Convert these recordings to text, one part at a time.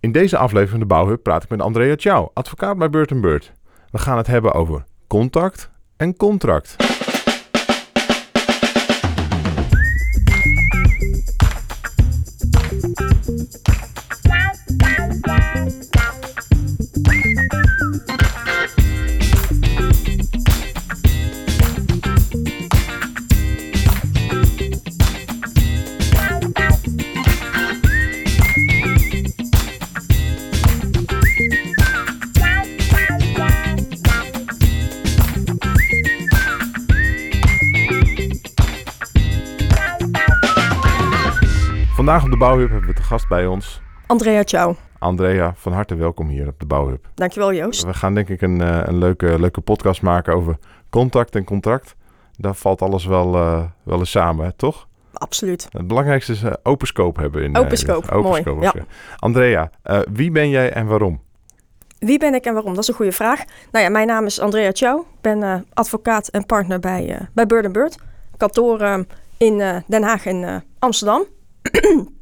In deze aflevering van de Bouwhub praat ik met Andrea Ciao, advocaat bij Beurt Beurt. We gaan het hebben over contact en contract. Vandaag op de Bouwhub hebben we te gast bij ons Andrea, ciao. Andrea. Van harte welkom hier op de Bouwhub. Dankjewel Joost. We gaan denk ik een, eh, een leuke, leuke podcast maken over contact en contract. Daar valt alles wel, eh, wel eens samen, hè, toch? Absoluut. Het belangrijkste is eh, open scope hebben. In, Open scope, open mooi, scope, ja. Andrea, wie ben jij en waarom? Wie ben ik en waarom? Dat is een goede vraag. Nou ja, mijn naam is Andrea Ciao. Ik ben advocaat en partner bij, bij Bird Bird. Kantoor eh, in Den Haag en Amsterdam.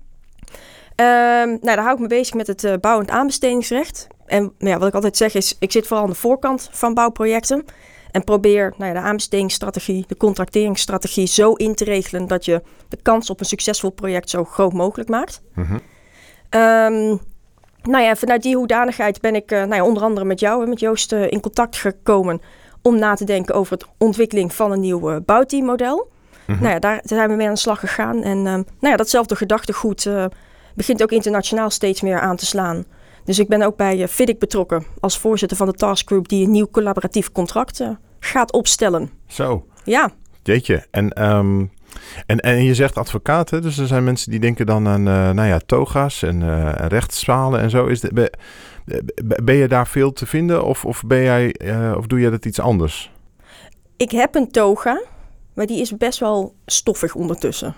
Ehm, nou, daar hou ik me bezig met het eh, bouwend aanbestedingsrecht. En nou ja, wat ik altijd zeg is, ik zit vooral aan de voorkant van bouwprojecten. En probeer nou ja, de aanbestedingsstrategie, de contracteringsstrategie zo in te regelen dat je de kans op een succesvol project zo groot mogelijk maakt. Ehm, nou ja, vanuit die hoedanigheid ben ik eh, nou ja, onder andere met jou en met Joost eh, in contact gekomen om na te denken over het ontwikkeling van een nieuw eh, bouwteammodel. Mhm. Nou ja, daar zijn we mee aan de slag gegaan. En ehm, nou ja, datzelfde gedachtegoed eh, begint ook internationaal steeds meer aan te slaan. Dus ik ben ook bij uh, FIDIC betrokken als voorzitter van de taskgroup die een nieuw collaboratief contract eh, gaat opstellen. Zo, Ja, jeetje. En, ehm, en, en je zegt advocaat, hè? dus er zijn mensen die denken dan aan eh, nou ja, toga's en eh, rechtszalen en zo. Is de, ben, ben je daar veel te vinden of, of, ben jij, eh, of doe jij dat iets anders? ik heb een toga, maar die is best wel stoffig ondertussen.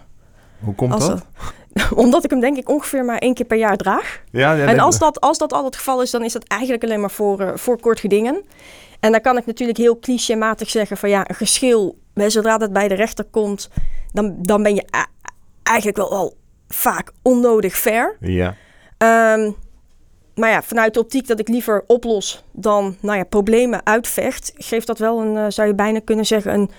Hoe komt Als dat? dat- omdat ik hem denk ik ongeveer maar één keer per jaar draag. Ja, ja, En als dat, als dat al het geval is, dan is dat eigenlijk alleen maar voor, eh, voor kort gedingen. En dan kan ik natuurlijk heel clichématig zeggen van ja, een geschil, zodra dat bij de rechter komt, dan, dan ben je eigenlijk wel al vaak onnodig fair. Ja, Ehm, maar ja, vanuit de optiek dat ik liever oplos dan nou ja, problemen uitvecht, geeft dat wel een, eh, zou je bijna kunnen zeggen, een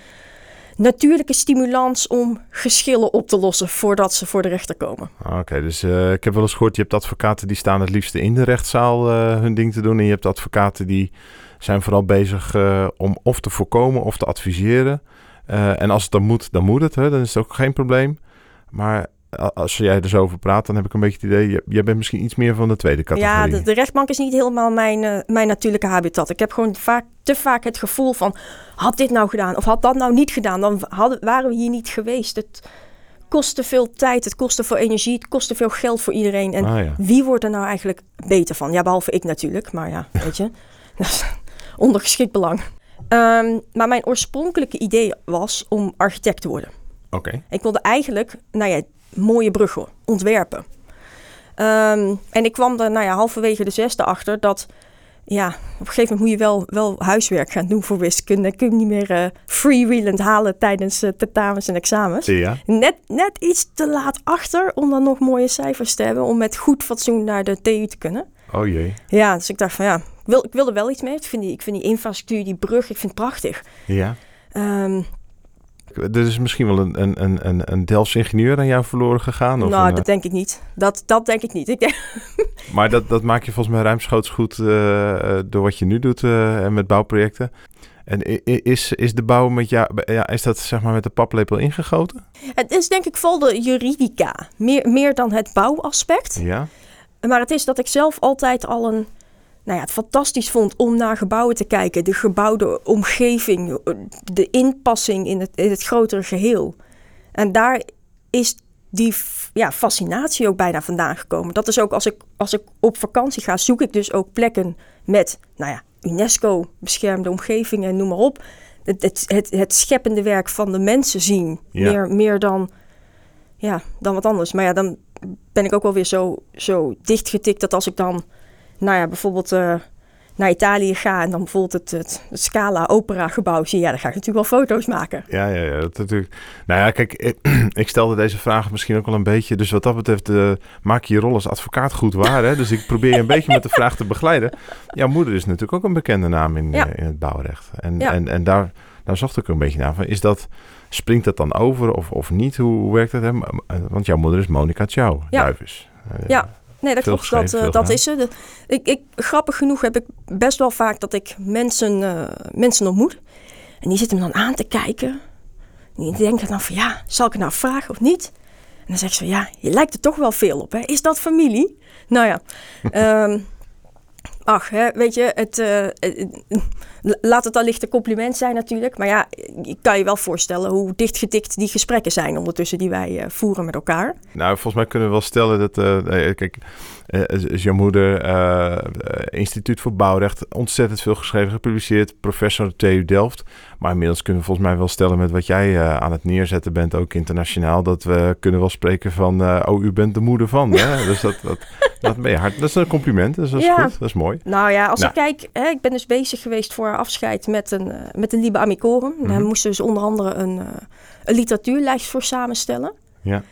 natuurlijke stimulans om geschillen op te lossen voordat ze voor de rechter komen. oké. dus eh, ik heb wel eens gehoord, je hebt advocaten die staan het liefste in de rechtszaal eh, hun ding te doen. En je hebt advocaten die zijn vooral bezig eh, om of te voorkomen of te adviseren. En als het dan moet, dan moet het. Hè? Dan is het ook geen probleem. Maar als jij er zo over praat, dan heb ik een beetje het idee... je- jij bent misschien iets meer van de tweede categorie. Ja, de, de rechtbank is niet helemaal mijn, eh, mijn natuurlijke habitat. Ik heb gewoon vaak, te vaak het gevoel van... had dit nou gedaan of had dat nou niet gedaan... dan hadden, waren we hier niet geweest. Het kostte veel tijd, het kostte veel energie... het kostte veel geld voor iedereen. En Ah, ja. wie wordt er nou eigenlijk beter van? Ja, behalve ik natuurlijk, maar ja, weet je. Ondergeschikt belang. Ehm, maar mijn oorspronkelijke idee was om architect te worden. Oké. Ik wilde eigenlijk, nou ja, mooie bruggen ontwerpen. Ehm, en ik kwam er, nou ja, halverwege de zesde achter dat, ja, op een gegeven moment moet je wel, wel huiswerk gaan doen voor wiskunde. Dan kun je niet meer eh freewheelend halen tijdens eh, tentamens en examens. Ja. Net, net iets te laat achter om dan nog mooie cijfers te hebben om met goed fatsoen naar de TU te kunnen. Oh jee. Ja, dus ik dacht van ja, ik wil, ik wil er wel iets mee. Ik vind, die, ik vind die infrastructuur, die brug, ik vind het prachtig. Ja. Ehm, Er is misschien wel een, een, een, een, een Delfts ingenieur aan jou verloren gegaan. Of nou, een, dat denk ik niet. Dat, dat denk ik niet. Ik denk, eh, Maar dat, dat maak je volgens mij ruimschoots goed eh, eh, door wat je nu doet eh, met bouwprojecten. En is, is de bouw met jou, ja, is dat zeg maar met de paplepel ingegoten? Het is denk ik vooral de juridica, meer, meer dan het bouwaspect. Ja. Maar het is dat ik zelf altijd al een, nou ja, het fantastisch vond om naar gebouwen te kijken. De gebouwde omgeving, de inpassing in het, in het grotere geheel. En daar is die ja, fascinatie ook bijna vandaan gekomen. Dat is ook als ik, als ik op vakantie ga, zoek ik dus ook plekken met, nou ja, UNESCO beschermde omgevingen, noem maar op. Het, het, het, het scheppende werk van de mensen zien. Ja. Meer, meer dan, ja, dan wat anders. Maar ja, dan ben ik ook wel weer zo, zo dichtgetikt dat als ik dan, nou ja, bijvoorbeeld eh, naar Italië ga en dan bijvoorbeeld het, het, het Scala Opera gebouw zie, ja, dan ga ik natuurlijk wel foto's maken. Ja, ja, ja. Dat natuurlijk. Nou ja, kijk, ik, ik stelde deze vraag misschien ook wel een beetje. Dus wat dat betreft, uh, maak je je rol als advocaat goed waar. Hè? Dus ik probeer je een beetje met de vraag te begeleiden. Jouw moeder is natuurlijk ook een bekende naam in, Ja. eh, in het bouwrecht. En, Ja. en, en daar, daar zocht ik een beetje naar. Van, is dat, springt dat dan over of, of niet? Hoe, hoe werkt dat? Hè? Eh, Want jouw moeder is Monica Ciao, Ja. Eh, Ja. Nee, dat klopt. Dat, eh, dat is ze. Ik, ik, grappig genoeg heb ik best wel vaak dat ik mensen, eh, mensen ontmoet. En die zitten me dan aan te kijken. En die denken dan van ja, zal ik het nou vragen of niet? En dan zegt ze ja, je lijkt er toch wel veel op. Hè? Is dat familie? Nou ja, ehm, ach, hè, weet je, het, eh, eh, laat het allicht een compliment zijn natuurlijk. Maar ja, je kan je wel voorstellen hoe dichtgedikt die gesprekken zijn ondertussen die wij eh, voeren met elkaar. Nou, volgens mij kunnen we wel stellen dat, eh, kijk, is jouw moeder Instituut voor Bouwrecht, ontzettend veel geschreven, gepubliceerd, professor op TU Delft. Maar inmiddels kunnen we volgens mij wel stellen met wat jij aan het neerzetten bent, ook internationaal, dat we kunnen wel spreken van, oh, u bent de moeder van. Hè? dus dat, dat, dat ben je hard. Dat is een compliment, dus dat is Ja. goed, dat is mooi. Nou ja, als Nou. ik kijk, hè, ik ben dus bezig geweest voor afscheid met een, eh, met een Liebe Amicorum. Daar Mhm. moesten dus onder andere een, eh, een literatuurlijst voor samenstellen. Ja.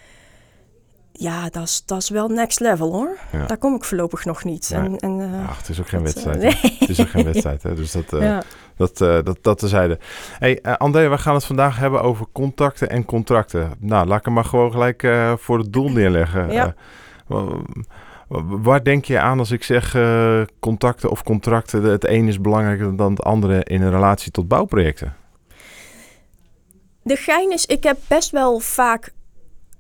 Ja, dat is, dat is wel next level hoor. Ja. Daar kom ik voorlopig nog niet. Nee. En, en, eh, Ach, het is ook geen dat, wedstrijd. Het is ook geen wedstrijd, hè? dus dat... eh, ja. Dat, dat, dat tezijde. Hey, André, we gaan het vandaag hebben over contacten en contracten. Nou, laat ik hem maar gewoon gelijk voor het doel neerleggen. Ja. Wa- wa- waar denk je aan als ik zeg eh, contacten of contracten? Het een is belangrijker dan het andere in een relatie tot bouwprojecten. De gein is, ik heb best wel vaak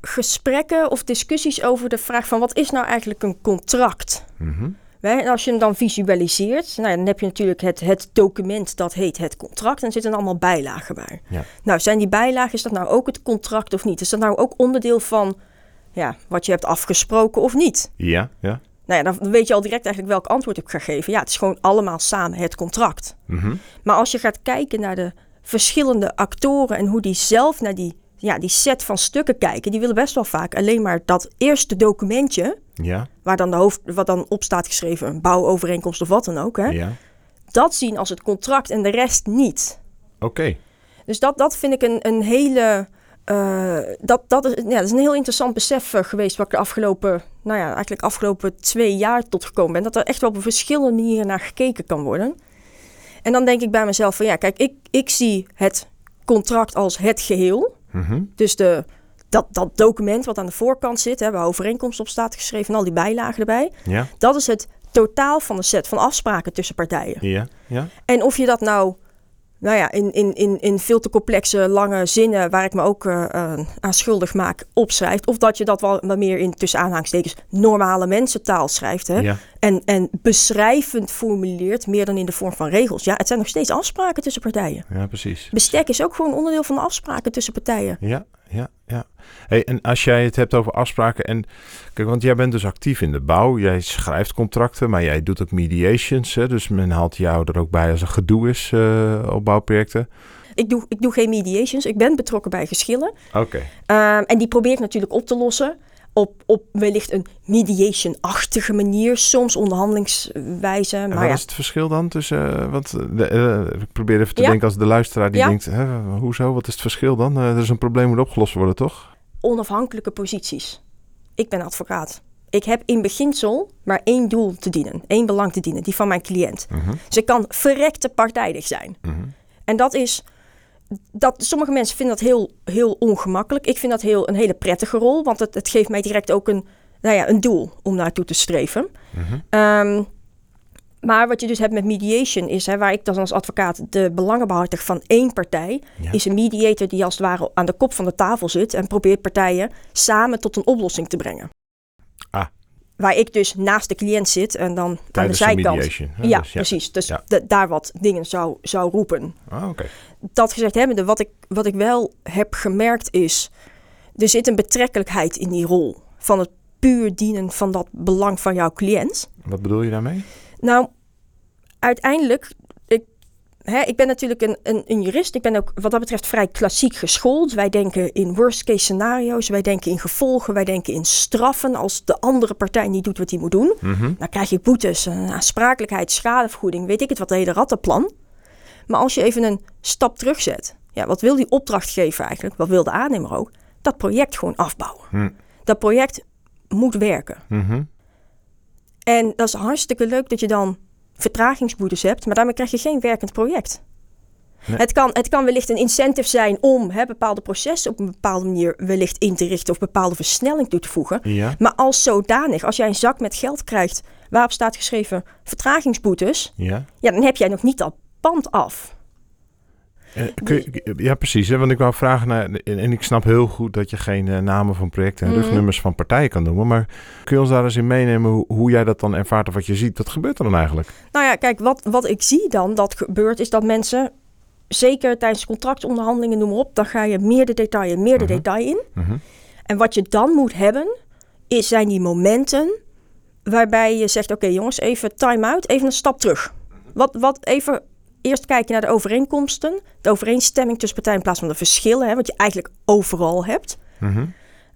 gesprekken of discussies over de vraag van wat is nou eigenlijk een contract? Mhm. En als je hem dan visualiseert, nou, ja, dan heb je natuurlijk het, het document dat heet het contract. En er zitten allemaal bijlagen bij. Ja. Nou, zijn die bijlagen, is dat nou ook het contract of niet? Is dat nou ook onderdeel van ja, wat je hebt afgesproken of niet? Ja, ja. Nou ja, dan weet je al direct eigenlijk welk antwoord ik ga geven. Ja, het is gewoon allemaal samen het contract. Mhm. Maar als je gaat kijken naar de verschillende actoren en hoe die zelf naar die, ja, die set van stukken kijken, die willen best wel vaak alleen maar dat eerste documentje, Ja, waar dan de hoofd, wat dan op staat geschreven, een bouwovereenkomst of wat dan ook, hè, ja. dat zien als het contract en de rest niet. Oké. Dus dat, dat vind ik een, een hele. Eh, dat, dat, is, ja, dat is een heel interessant besef eh, geweest wat ik de afgelopen, nou ja, eigenlijk afgelopen twee jaar tot gekomen ben. Dat er echt wel op verschillende manieren naar gekeken kan worden. En dan denk ik bij mezelf van ja, kijk, ik, ik zie het contract als het geheel. Mhm. Dus de, dat, dat document wat aan de voorkant zit, hè, waar overeenkomst op staat geschreven en al die bijlagen erbij. Ja, Dat is het totaal van de set van afspraken tussen partijen. ja, ja. En of je dat nou, nou ja, in, in, in, in veel te complexe, lange zinnen, waar ik me ook eh, aan schuldig maak, opschrijft. Of dat je dat wel wat meer in tussen aanhalingstekens normale mensentaal schrijft. Hè? Ja, En, en beschrijvend formuleert, meer dan in de vorm van regels. Ja, het zijn nog steeds afspraken tussen partijen. ja, precies. Bestek is ook gewoon onderdeel van de afspraken tussen partijen. Ja, ja, ja. Hey, en als jij het hebt over afspraken en... Kijk, want jij bent dus actief in de bouw. Jij schrijft contracten, maar jij doet ook mediations. Hè? Dus men haalt jou er ook bij als er gedoe is eh, op bouwprojecten. Ik doe, ik doe geen mediations. Ik ben betrokken bij geschillen. Oké. Ehm, en die probeer ik natuurlijk op te lossen. Op, op wellicht een mediation-achtige manier. Soms onderhandelingswijze. En Maar wat ja, is het verschil dan tussen... eh, want eh, de, eh, ik probeer even te Ja. denken als de luisteraar die Ja. denkt... Hè, hoezo, wat is het verschil dan? Er is een probleem moet opgelost worden, toch? onafhankelijke posities. Ik ben advocaat. Ik heb in beginsel maar één doel te dienen. één belang te dienen. Die van mijn cliënt. Mhm, Dus ik kan verrekte partijdig zijn. mhm. En dat is... Dat, sommige mensen vinden dat heel, heel ongemakkelijk. Ik vind dat heel, een hele prettige rol. Want het, het geeft mij direct ook een, nou ja, een doel om naartoe te streven. Mhm. Ehm, maar wat je dus hebt met mediation is, hè, waar ik dan als advocaat de belangen behartig van één partij, Ja. is een mediator die als het ware aan de kop van de tafel zit en probeert partijen samen tot een oplossing te brengen. Ah. Waar ik dus naast de cliënt zit en dan aan de Tijdens zijkant. mediation. hè? Ja, Dus precies. Dus Ja. daar wat dingen zou, zou roepen. Ah, oké. Dat gezegd hebbende, wat ik, wat ik wel heb gemerkt is... er zit een betrekkelijkheid in die rol van het puur dienen van dat belang van jouw cliënt. Wat bedoel je daarmee? Nou, uiteindelijk ik, hè, ik ben natuurlijk een, een, een jurist. Ik ben ook wat dat betreft vrij klassiek geschoold. Wij denken in worst case scenario's. Wij denken in gevolgen. Wij denken in straffen. Als de andere partij niet doet wat hij moet doen. Mhm. Dan krijg je boetes, een aansprakelijkheid, schadevergoeding. Weet ik het wat, de hele rattenplan. Maar als je even een stap terugzet. Ja, wat wil die opdrachtgever eigenlijk? Wat wil de aannemer ook? Dat project gewoon afbouwen. Hm. Dat project moet werken. Mhm. En dat is hartstikke leuk dat je dan vertragingsboetes hebt, maar daarmee krijg je geen werkend project. Nee. Het, kan, het kan wellicht een incentive zijn om hè, bepaalde processen op een bepaalde manier wellicht in te richten of bepaalde versnelling toe te voegen. Ja. Maar als zodanig, als jij een zak met geld krijgt waarop staat geschreven vertragingsboetes, Ja. ja, dan heb jij nog niet dat pand af. Eh, kun je- ja, precies. Hè? Want ik wou vragen naar. En ik snap heel goed dat je geen eh, namen van projecten en Mhm. rugnummers van partijen kan noemen. Maar kun je ons daar eens in meenemen hoe, hoe jij dat dan ervaart of wat je ziet? Wat gebeurt er dan eigenlijk? Nou ja, kijk, wat, wat ik zie dan dat gebeurt, is dat mensen, zeker tijdens contractonderhandelingen, noem maar op, dan ga je meer de detail, meer de Mhm. detail in. Mhm. En wat je dan moet hebben, is, zijn die momenten waarbij je zegt: Oké, jongens, even time-out, even een stap terug. Wat, wat even eerst kijken naar de overeenkomsten, de overeenstemming tussen partijen in plaats van de verschillen, hè, wat je eigenlijk overal hebt. Mhm.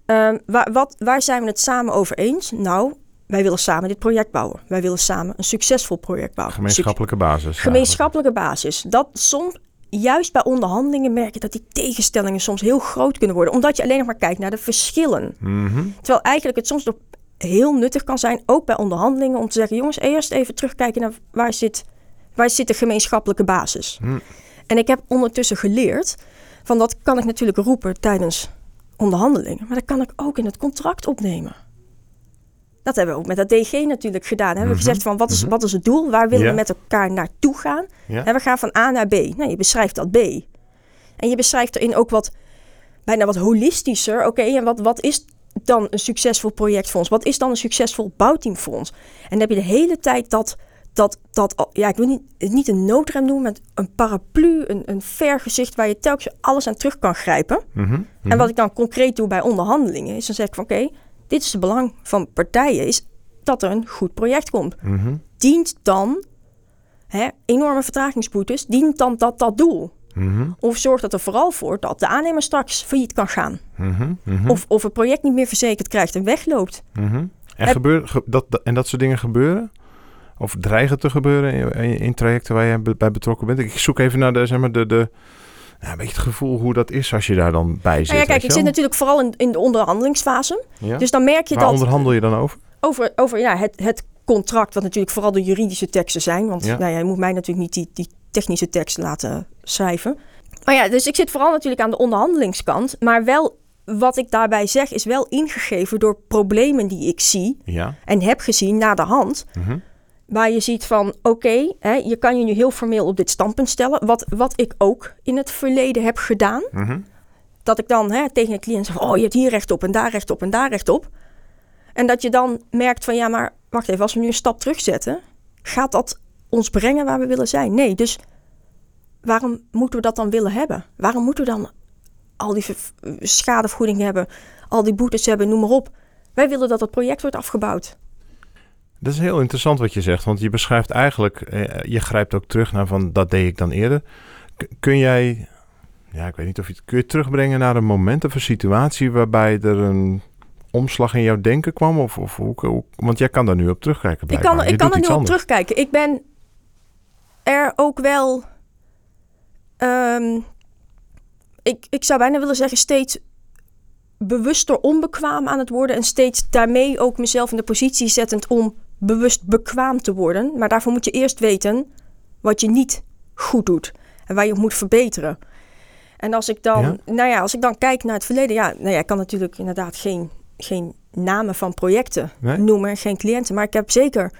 Ehm, waar, wat, waar zijn we het samen over eens? Nou, wij willen samen dit project bouwen. Wij willen samen een succesvol project bouwen. Gemeenschappelijke basis. Gemeenschappelijke basis. Dat soms, juist bij onderhandelingen, merk je dat die tegenstellingen soms heel groot kunnen worden. Omdat je alleen nog maar kijkt naar de verschillen. Mhm. Terwijl eigenlijk het soms nog heel nuttig kan zijn, ook bij onderhandelingen, om te zeggen: jongens, eerst even terugkijken naar waar zit, waar zit de gemeenschappelijke basis. Hm. En ik heb ondertussen geleerd van dat kan ik natuurlijk roepen tijdens onderhandelingen, maar dat kan ik ook in het contract opnemen. Dat hebben we ook met dat DG natuurlijk gedaan. Hebben we Mhm. gezegd van wat is, Mhm. wat is het doel? Waar willen we met elkaar naartoe gaan? En we gaan van A naar B. Nou, je beschrijft dat B. En je beschrijft erin ook wat, bijna wat holistischer. Oké, en wat, wat is dan een succesvol project voor ons? Wat is dan een succesvol bouwteam voor ons? En dan heb je de hele tijd dat, dat, dat ja, ik wil niet, het niet een noodrem noemen, maar een paraplu, een, een vergezicht waar je telkens alles aan terug kan grijpen. Mhm. Mhm. En wat ik dan concreet doe bij onderhandelingen, is dan zeg ik van oké, dit is het belang van partijen, is dat er een goed project komt. Mhm. Dient dan, hè, enorme vertragingsboetes, dient dan dat dat doel? Of zorgt dat er vooral voor dat de aannemer straks failliet kan gaan? Of, of het project niet meer verzekerd krijgt en wegloopt? En, Heb- dat- en dat soort dingen gebeuren? Of dreigen te gebeuren in, trajecten waar je bij betrokken bent? Ik zoek even naar de, zeg maar, de, de, ja, een beetje het gevoel hoe dat is als je daar dan bij zit. Nou ja, kijk, ik zit natuurlijk vooral in, in de onderhandelingsfase. Ja? Dus dan merk je Waar dat onderhandel je dan over? over, over ja, het, het contract, wat natuurlijk vooral de juridische teksten zijn. Want Ja. nou ja, je moet mij natuurlijk niet die, die technische tekst laten schrijven. Maar ja, dus ik zit vooral natuurlijk aan de onderhandelingskant. Maar wel, wat ik daarbij zeg, is wel ingegeven door problemen die ik zie Ja. en heb gezien na de hand. Mhm. Waar je ziet van, oké, hè, je kan je nu heel formeel op dit standpunt stellen. Wat, wat ik ook in het verleden heb gedaan. Mhm. Dat ik dan hè, tegen een cliënt zeg, oh, je hebt hier recht op en daar recht op en daar recht op. En dat je dan merkt van, ja, maar wacht even, als we nu een stap terugzetten, gaat dat ons brengen waar we willen zijn? Nee, dus waarom moeten we dat dan willen hebben? Waarom moeten we dan al die ver- schadevergoeding hebben, al die boetes hebben, noem maar op. Wij willen dat het project wordt afgebouwd. Dat is heel interessant wat je zegt, want je beschrijft eigenlijk, eh, je grijpt ook terug naar van dat deed ik dan eerder. Kun jij, ja, ik weet niet of je het kun je terugbrengen naar een moment of een situatie waarbij er een omslag in jouw denken kwam? Of, of hoe, hoe- want jij kan daar nu op terugkijken. Ik kan, ik kan er nu op terugkijken. Ik ben er ook wel. ehm, ik, ik zou bijna willen zeggen, steeds bewuster onbekwaam aan het worden. En steeds daarmee ook mezelf in de positie zettend om bewust bekwaam te worden. Maar daarvoor moet je eerst weten wat je niet goed doet. En waar je op moet verbeteren. En als ik dan, Ja? nou ja, als ik dan kijk naar het verleden, ja, nou ja, ik kan natuurlijk inderdaad geen, geen namen van projecten Nee? noemen en geen cliënten. Maar ik heb zeker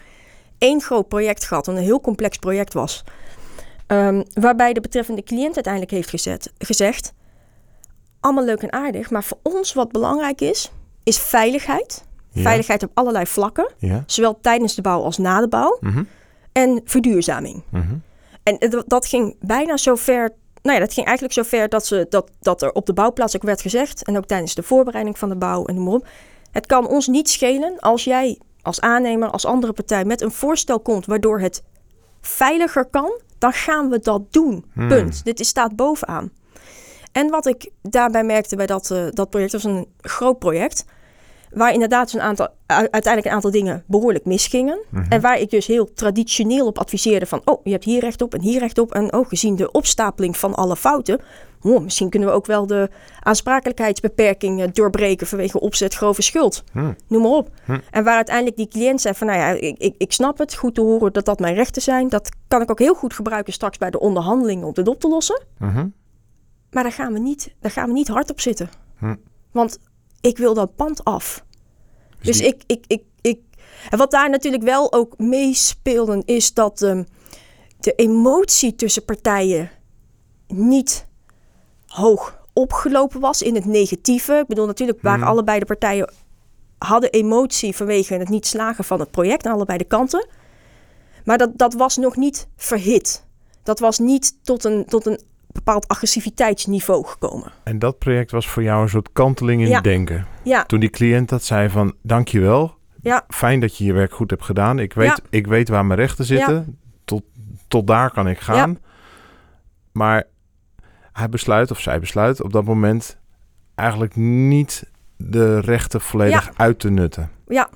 één groot project gehad, wat een heel complex project was. Ehm, waarbij de betreffende cliënt uiteindelijk heeft gezet, gezegd: allemaal leuk en aardig, maar voor ons wat belangrijk is, is veiligheid. Ja. Veiligheid op allerlei vlakken, Ja. zowel tijdens de bouw als na de bouw. Mhm. En verduurzaming. Mhm. En dat ging bijna zo ver. Nou ja, dat ging eigenlijk zo ver dat, ze, dat, dat er op de bouwplaats ook werd gezegd. En ook tijdens de voorbereiding van de bouw en noem maar op. Het kan ons niet schelen als jij als aannemer, als andere partij met een voorstel komt waardoor het veiliger kan, dan gaan we dat doen. Hmm. Punt. Dit is, staat bovenaan. En wat ik daarbij merkte bij dat, eh, dat project, dat was een groot project. Waar inderdaad een aantal, uiteindelijk een aantal dingen behoorlijk misgingen. Mhm. En waar ik dus heel traditioneel op adviseerde van... oh, je hebt hier recht op en hier recht op. En oh, gezien de opstapeling van alle fouten... oh, misschien kunnen we ook wel de aansprakelijkheidsbeperking eh, doorbreken... vanwege opzet grove schuld. Hmm. Noem maar op. Hm. En waar uiteindelijk die cliënt zei van... nou ja, ik, ik, ik snap het, goed te horen dat dat mijn rechten zijn. Dat kan ik ook heel goed gebruiken straks bij de onderhandelingen... om dit op te lossen. Mhm. Maar daar gaan we niet, daar gaan we niet hard op zitten. Hm. Want ik wil dat pand af. Dus die- ik, ik, ik, ik. En wat daar natuurlijk wel ook meespeelde, is dat ehm, de emotie tussen partijen niet hoog opgelopen was in het negatieve. Ik bedoel, natuurlijk waren Hmm. allebei de partijen hadden emotie vanwege het niet slagen van het project aan allebei de kanten. Maar dat, dat was nog niet verhit. Dat was niet tot een, tot een bepaald agressiviteitsniveau gekomen. En dat project was voor jou een soort kanteling in Ja. het denken. Ja, Toen die cliënt dat zei van, dankjewel. Ja. Fijn dat je je werk goed hebt gedaan. Ik weet, Ja. ik weet waar mijn rechten zitten. Tot, tot daar kan ik gaan. Maar hij besluit, of zij besluit op dat moment... eigenlijk niet de rechten volledig uit te nutten. ja,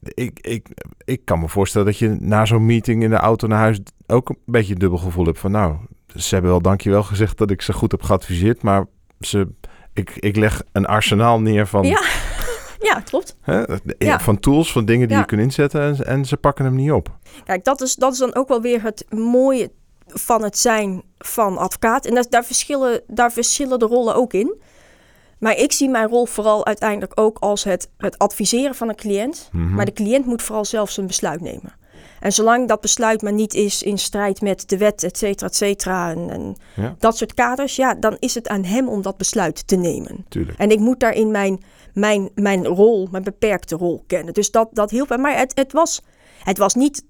Ik, ik, ik kan me voorstellen dat je na zo'n meeting in de auto naar huis... ook een beetje dubbel gevoel hebt van... nou, ze hebben wel dankjewel gezegd dat ik ze goed heb geadviseerd... maar ze, ik, ik leg een arsenaal neer van... Ja. ja, klopt. Hè? Ja. Van tools, van dingen die Ja. je kunt inzetten en, en ze pakken hem niet op. Kijk, dat is, dat is dan ook wel weer het mooie van het zijn van advocaat. En dat, daar, verschillen, daar verschillen de rollen ook in. Maar ik zie mijn rol vooral uiteindelijk ook als het, het adviseren van een cliënt. Mhm. Maar de cliënt moet vooral zelf zijn besluit nemen. En zolang dat besluit maar niet is in strijd met de wet, et cetera, et cetera, en, en Ja. dat soort kaders, ja, dan is het aan hem om dat besluit te nemen. Tuurlijk. En ik moet daarin mijn, mijn, mijn rol, mijn beperkte rol kennen. Dus dat, dat hielp mij. Maar het, het, was, het was niet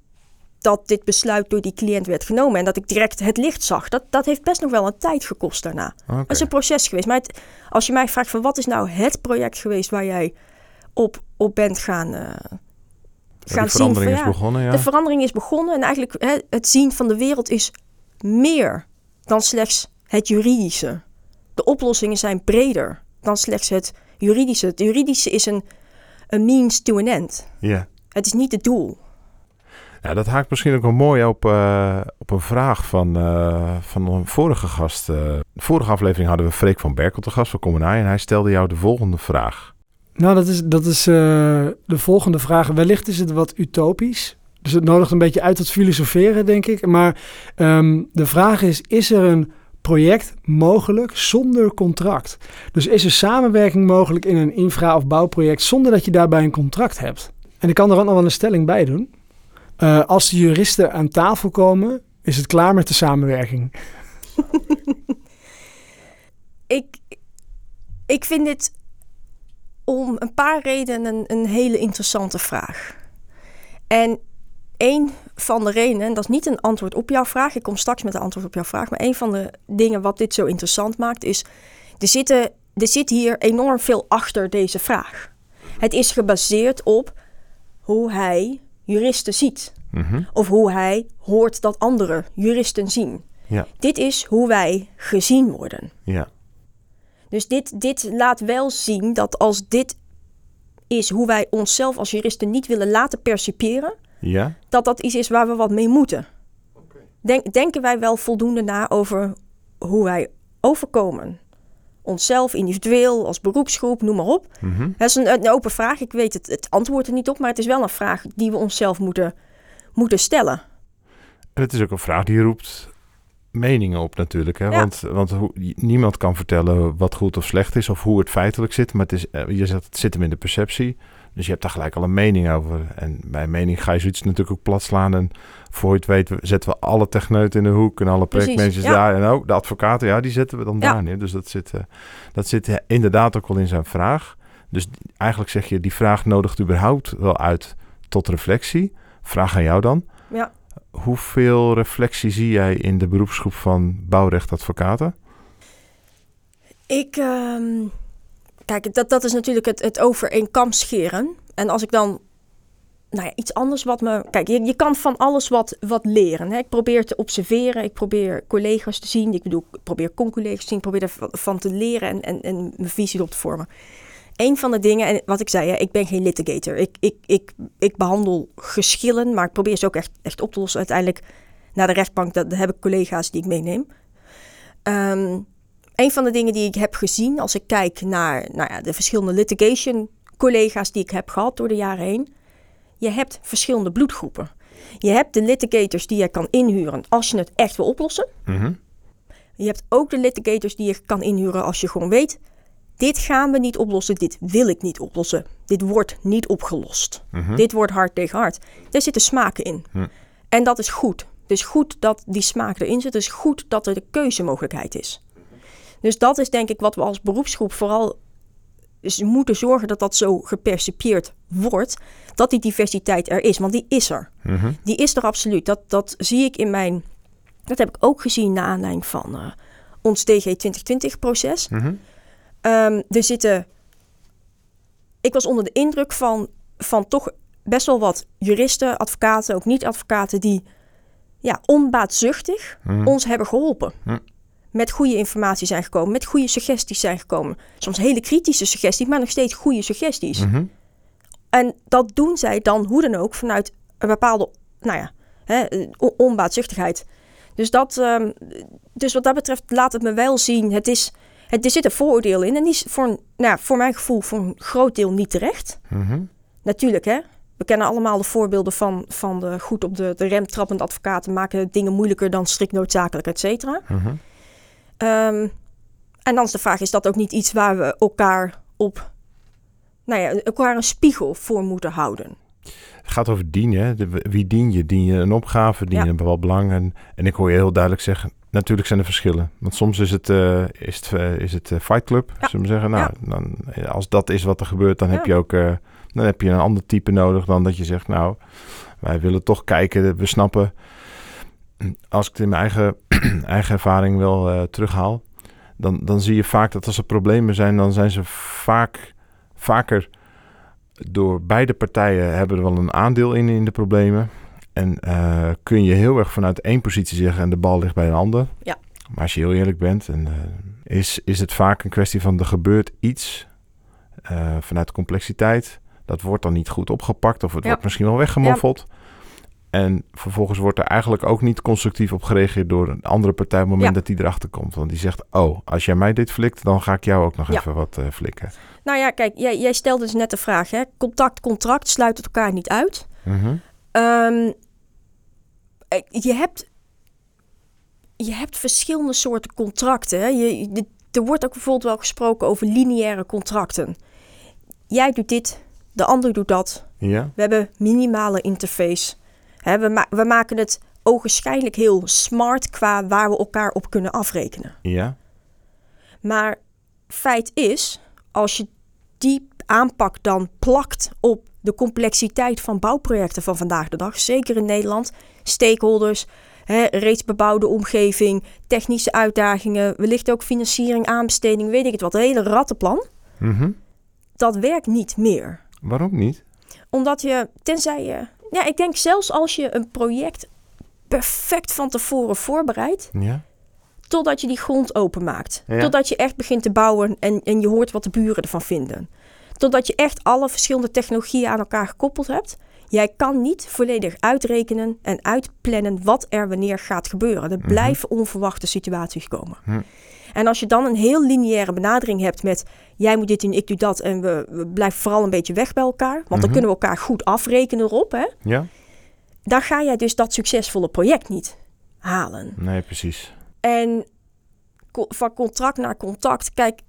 dat dit besluit door die cliënt werd genomen en dat ik direct het licht zag. Dat, dat heeft best nog wel een tijd gekost daarna. Oké. Dat is een proces geweest. Maar het- als je mij vraagt van wat is nou het project geweest waar jij op, op bent gaan, eh, gaan zien. verandering is ja, begonnen, ja. De verandering is begonnen en eigenlijk hè, het zien van de wereld is meer dan slechts het juridische. De oplossingen zijn breder dan slechts het juridische. Het juridische is een, een means to an end. ja. Het is niet het doel. Ja, dat haakt misschien ook wel mooi op, eh, op een vraag van, eh, van een vorige gast. Eh, de vorige aflevering hadden we Freek van Berkel te gast van Comenaai en hij stelde jou de volgende vraag. Nou, dat is, dat is eh, de volgende vraag. Wellicht is het wat utopisch. Dus het nodigt een beetje uit tot filosoferen, denk ik. Maar ehm, de vraag is, is er een project mogelijk zonder contract? Dus is er samenwerking mogelijk in een infra- of bouwproject zonder dat je daarbij een contract hebt? En ik kan er ook nog wel een stelling bij doen. Eh, als de juristen aan tafel komen, is het klaar met de samenwerking. Ik, ik vind dit om een paar redenen een, een hele interessante vraag. En een van de redenen, en dat is niet een antwoord op jouw vraag, ik kom straks met een antwoord op jouw vraag, maar een van de dingen wat dit zo interessant maakt is, er, zitten, er zit hier enorm veel achter deze vraag. Het is gebaseerd op hoe hij juristen ziet. Mhm. Of hoe hij hoort dat andere juristen zien. Ja. Dit is hoe wij gezien worden. Ja. Dus dit, dit laat wel zien dat als dit is hoe wij onszelf als juristen niet willen laten percipiëren, Ja? dat dat iets is waar we wat mee moeten. Denk, denken wij wel voldoende na over hoe wij overkomen? Onszelf, individueel, als beroepsgroep, noem maar op. Mhm. Dat is een, een open vraag. Ik weet het, het antwoord er niet op, maar het is wel een vraag die we onszelf moeten, moeten stellen. En het is ook een vraag die roept meningen op natuurlijk. Hè? Ja. Want, want hoe, niemand kan vertellen wat goed of slecht is of hoe het feitelijk zit. Maar het is, eh, je zegt het zit hem in de perceptie. Dus je hebt daar gelijk al een mening over. En bij mening ga je zoiets natuurlijk ook plat slaan. En voor je het weet zetten we alle techneuten in de hoek en alle projectmanagers ja. daar. En ook de advocaten, ja, die zetten we dan Ja. daar neer. Dus dat zit, eh, dat zit eh, inderdaad ook wel in zijn vraag. Dus eigenlijk zeg je, die vraag nodigt überhaupt wel uit tot reflectie. Vraag aan jou dan. Hoeveel reflectie zie jij in de beroepsgroep van bouwrechtadvocaten? Ik, ehm, kijk, dat, dat is natuurlijk het, het over één kam scheren. En als ik dan nou ja, iets anders wat me... Kijk, je, je kan van alles wat, wat leren. Hè? Ik probeer te observeren. Ik probeer collega's te zien. Ik bedoel, ik probeer con-collega's te zien. Ik probeer ervan te leren en, en, en mijn visie op te vormen. Een van de dingen, en wat ik zei, hè, ik ben geen litigator. Ik, ik, ik, ik behandel geschillen, maar ik probeer ze ook echt, echt op te lossen. Uiteindelijk naar de rechtbank, dat heb ik collega's die ik meeneem. Ehm, een van de dingen die ik heb gezien als ik kijk naar nou ja, de verschillende litigation collega's die ik heb gehad door de jaren heen. Je hebt verschillende bloedgroepen. Je hebt de litigators die je kan inhuren als je het echt wil oplossen. Mhm. Je hebt ook de litigators die je kan inhuren als je gewoon weet... dit gaan we niet oplossen, dit wil ik niet oplossen. Dit wordt niet opgelost. Mhm. Dit wordt hard tegen hard. Daar zitten smaken in. Hm. En dat is goed. Het is goed dat die smaak erin zit. Het is goed dat er de keuzemogelijkheid is. Dus dat is denk ik wat we als beroepsgroep vooral moeten zorgen dat dat zo gepercipieerd wordt. Dat die diversiteit er is. Want die is er. Mhm. Die is er absoluut. Dat, dat zie ik in mijn. Dat heb ik ook gezien na aanleiding van eh, ons DG 2020-proces. Mhm. Ehm, er zitten. Ik was onder de indruk van, van toch best wel wat juristen, advocaten, ook niet-advocaten, die ja, onbaatzuchtig Mhm. ons hebben geholpen. Hm. Met goede informatie zijn gekomen, met goede suggesties zijn gekomen. Soms hele kritische suggesties, maar nog steeds goede suggesties. Mhm. En dat doen zij dan hoe dan ook vanuit een bepaalde, nou ja, hè, on- onbaatzuchtigheid. Dus, dat, ehm, dus wat dat betreft laat het me wel zien, het is, het, er zit een vooroordeel in. En die is voor, nou, voor mijn gevoel voor een groot deel niet terecht. Mhm. Natuurlijk, hè. We kennen allemaal de voorbeelden van, van de goed op de, de rem trappende advocaten maken dingen moeilijker dan strikt noodzakelijk, et cetera. Mhm. Ehm, en dan is de vraag, is dat ook niet iets waar we elkaar op, nou ja, elkaar een spiegel voor moeten houden? Het gaat over dienen. Wie dien je? Dien je een opgave? Dien je Ja. een bepaald belang? En, en ik hoor je heel duidelijk zeggen, natuurlijk zijn er verschillen. Want soms is het, eh, is het, eh, is het eh, Fight Club, Ja. zullen we zeggen. Nou, dan, als dat is wat er gebeurt, dan heb je ook dan heb je een ander type nodig dan dat je zegt, nou, wij willen toch kijken, we snappen. Als ik het in mijn eigen, eigen ervaring wel terughaal, dan, dan zie je vaak dat als er problemen zijn, dan zijn ze vaak, vaker door beide partijen hebben er wel een aandeel in in de problemen. En eh, kun je heel erg vanuit één positie zeggen en de bal ligt bij een ander. Ja. Maar als je heel eerlijk bent, en, eh, is, is het vaak een kwestie van er gebeurt iets eh, vanuit de complexiteit. Dat wordt dan niet goed opgepakt of het Ja. wordt misschien wel weggemoffeld. En vervolgens wordt er eigenlijk ook niet constructief op gereageerd door een andere partij op het moment Ja. dat die erachter komt. Want die zegt, oh, als jij mij dit flikt, dan ga ik jou ook nog Ja. even wat flikken. Nou ja, kijk, jij, jij stelde dus net de vraag, hè? Contact, contract sluiten elkaar niet uit. Ehm, eh, je, hebt, je hebt verschillende soorten contracten. Je, de- er wordt ook bijvoorbeeld wel gesproken over lineaire contracten. Jij doet dit, de ander doet dat. Ja? We hebben minimale interface. Hè, we, ma- we maken het ogenschijnlijk heel smart qua waar we elkaar op kunnen afrekenen. Ja? Maar feit is, als je die aanpak dan plakt op de complexiteit van bouwprojecten van vandaag de dag, zeker in Nederland, stakeholders, hè, reeds bebouwde omgeving, technische uitdagingen, wellicht ook financiering, aanbesteding, weet ik het wat, een hele rattenplan, Mhm. dat werkt niet meer. Waarom niet? Omdat je, tenzij je, ja, ik denk zelfs als je een project perfect van tevoren voorbereidt, Ja? totdat je die grond openmaakt. Ja. Totdat je echt begint te bouwen en, en je hoort wat de buren ervan vinden. Totdat je echt alle verschillende technologieën aan elkaar gekoppeld hebt. Jij kan niet volledig uitrekenen en uitplannen wat er wanneer gaat gebeuren. Er Mhm. blijven onverwachte situaties komen. Hm. En als je dan een heel lineaire benadering hebt met... jij moet dit doen, ik doe dat en we, we blijven vooral een beetje weg bij elkaar... want dan Mhm. kunnen we elkaar goed afrekenen erop... Hè? Ja? dan ga jij dus dat succesvolle project niet halen. Nee, precies. En van contract naar contact. Kijk,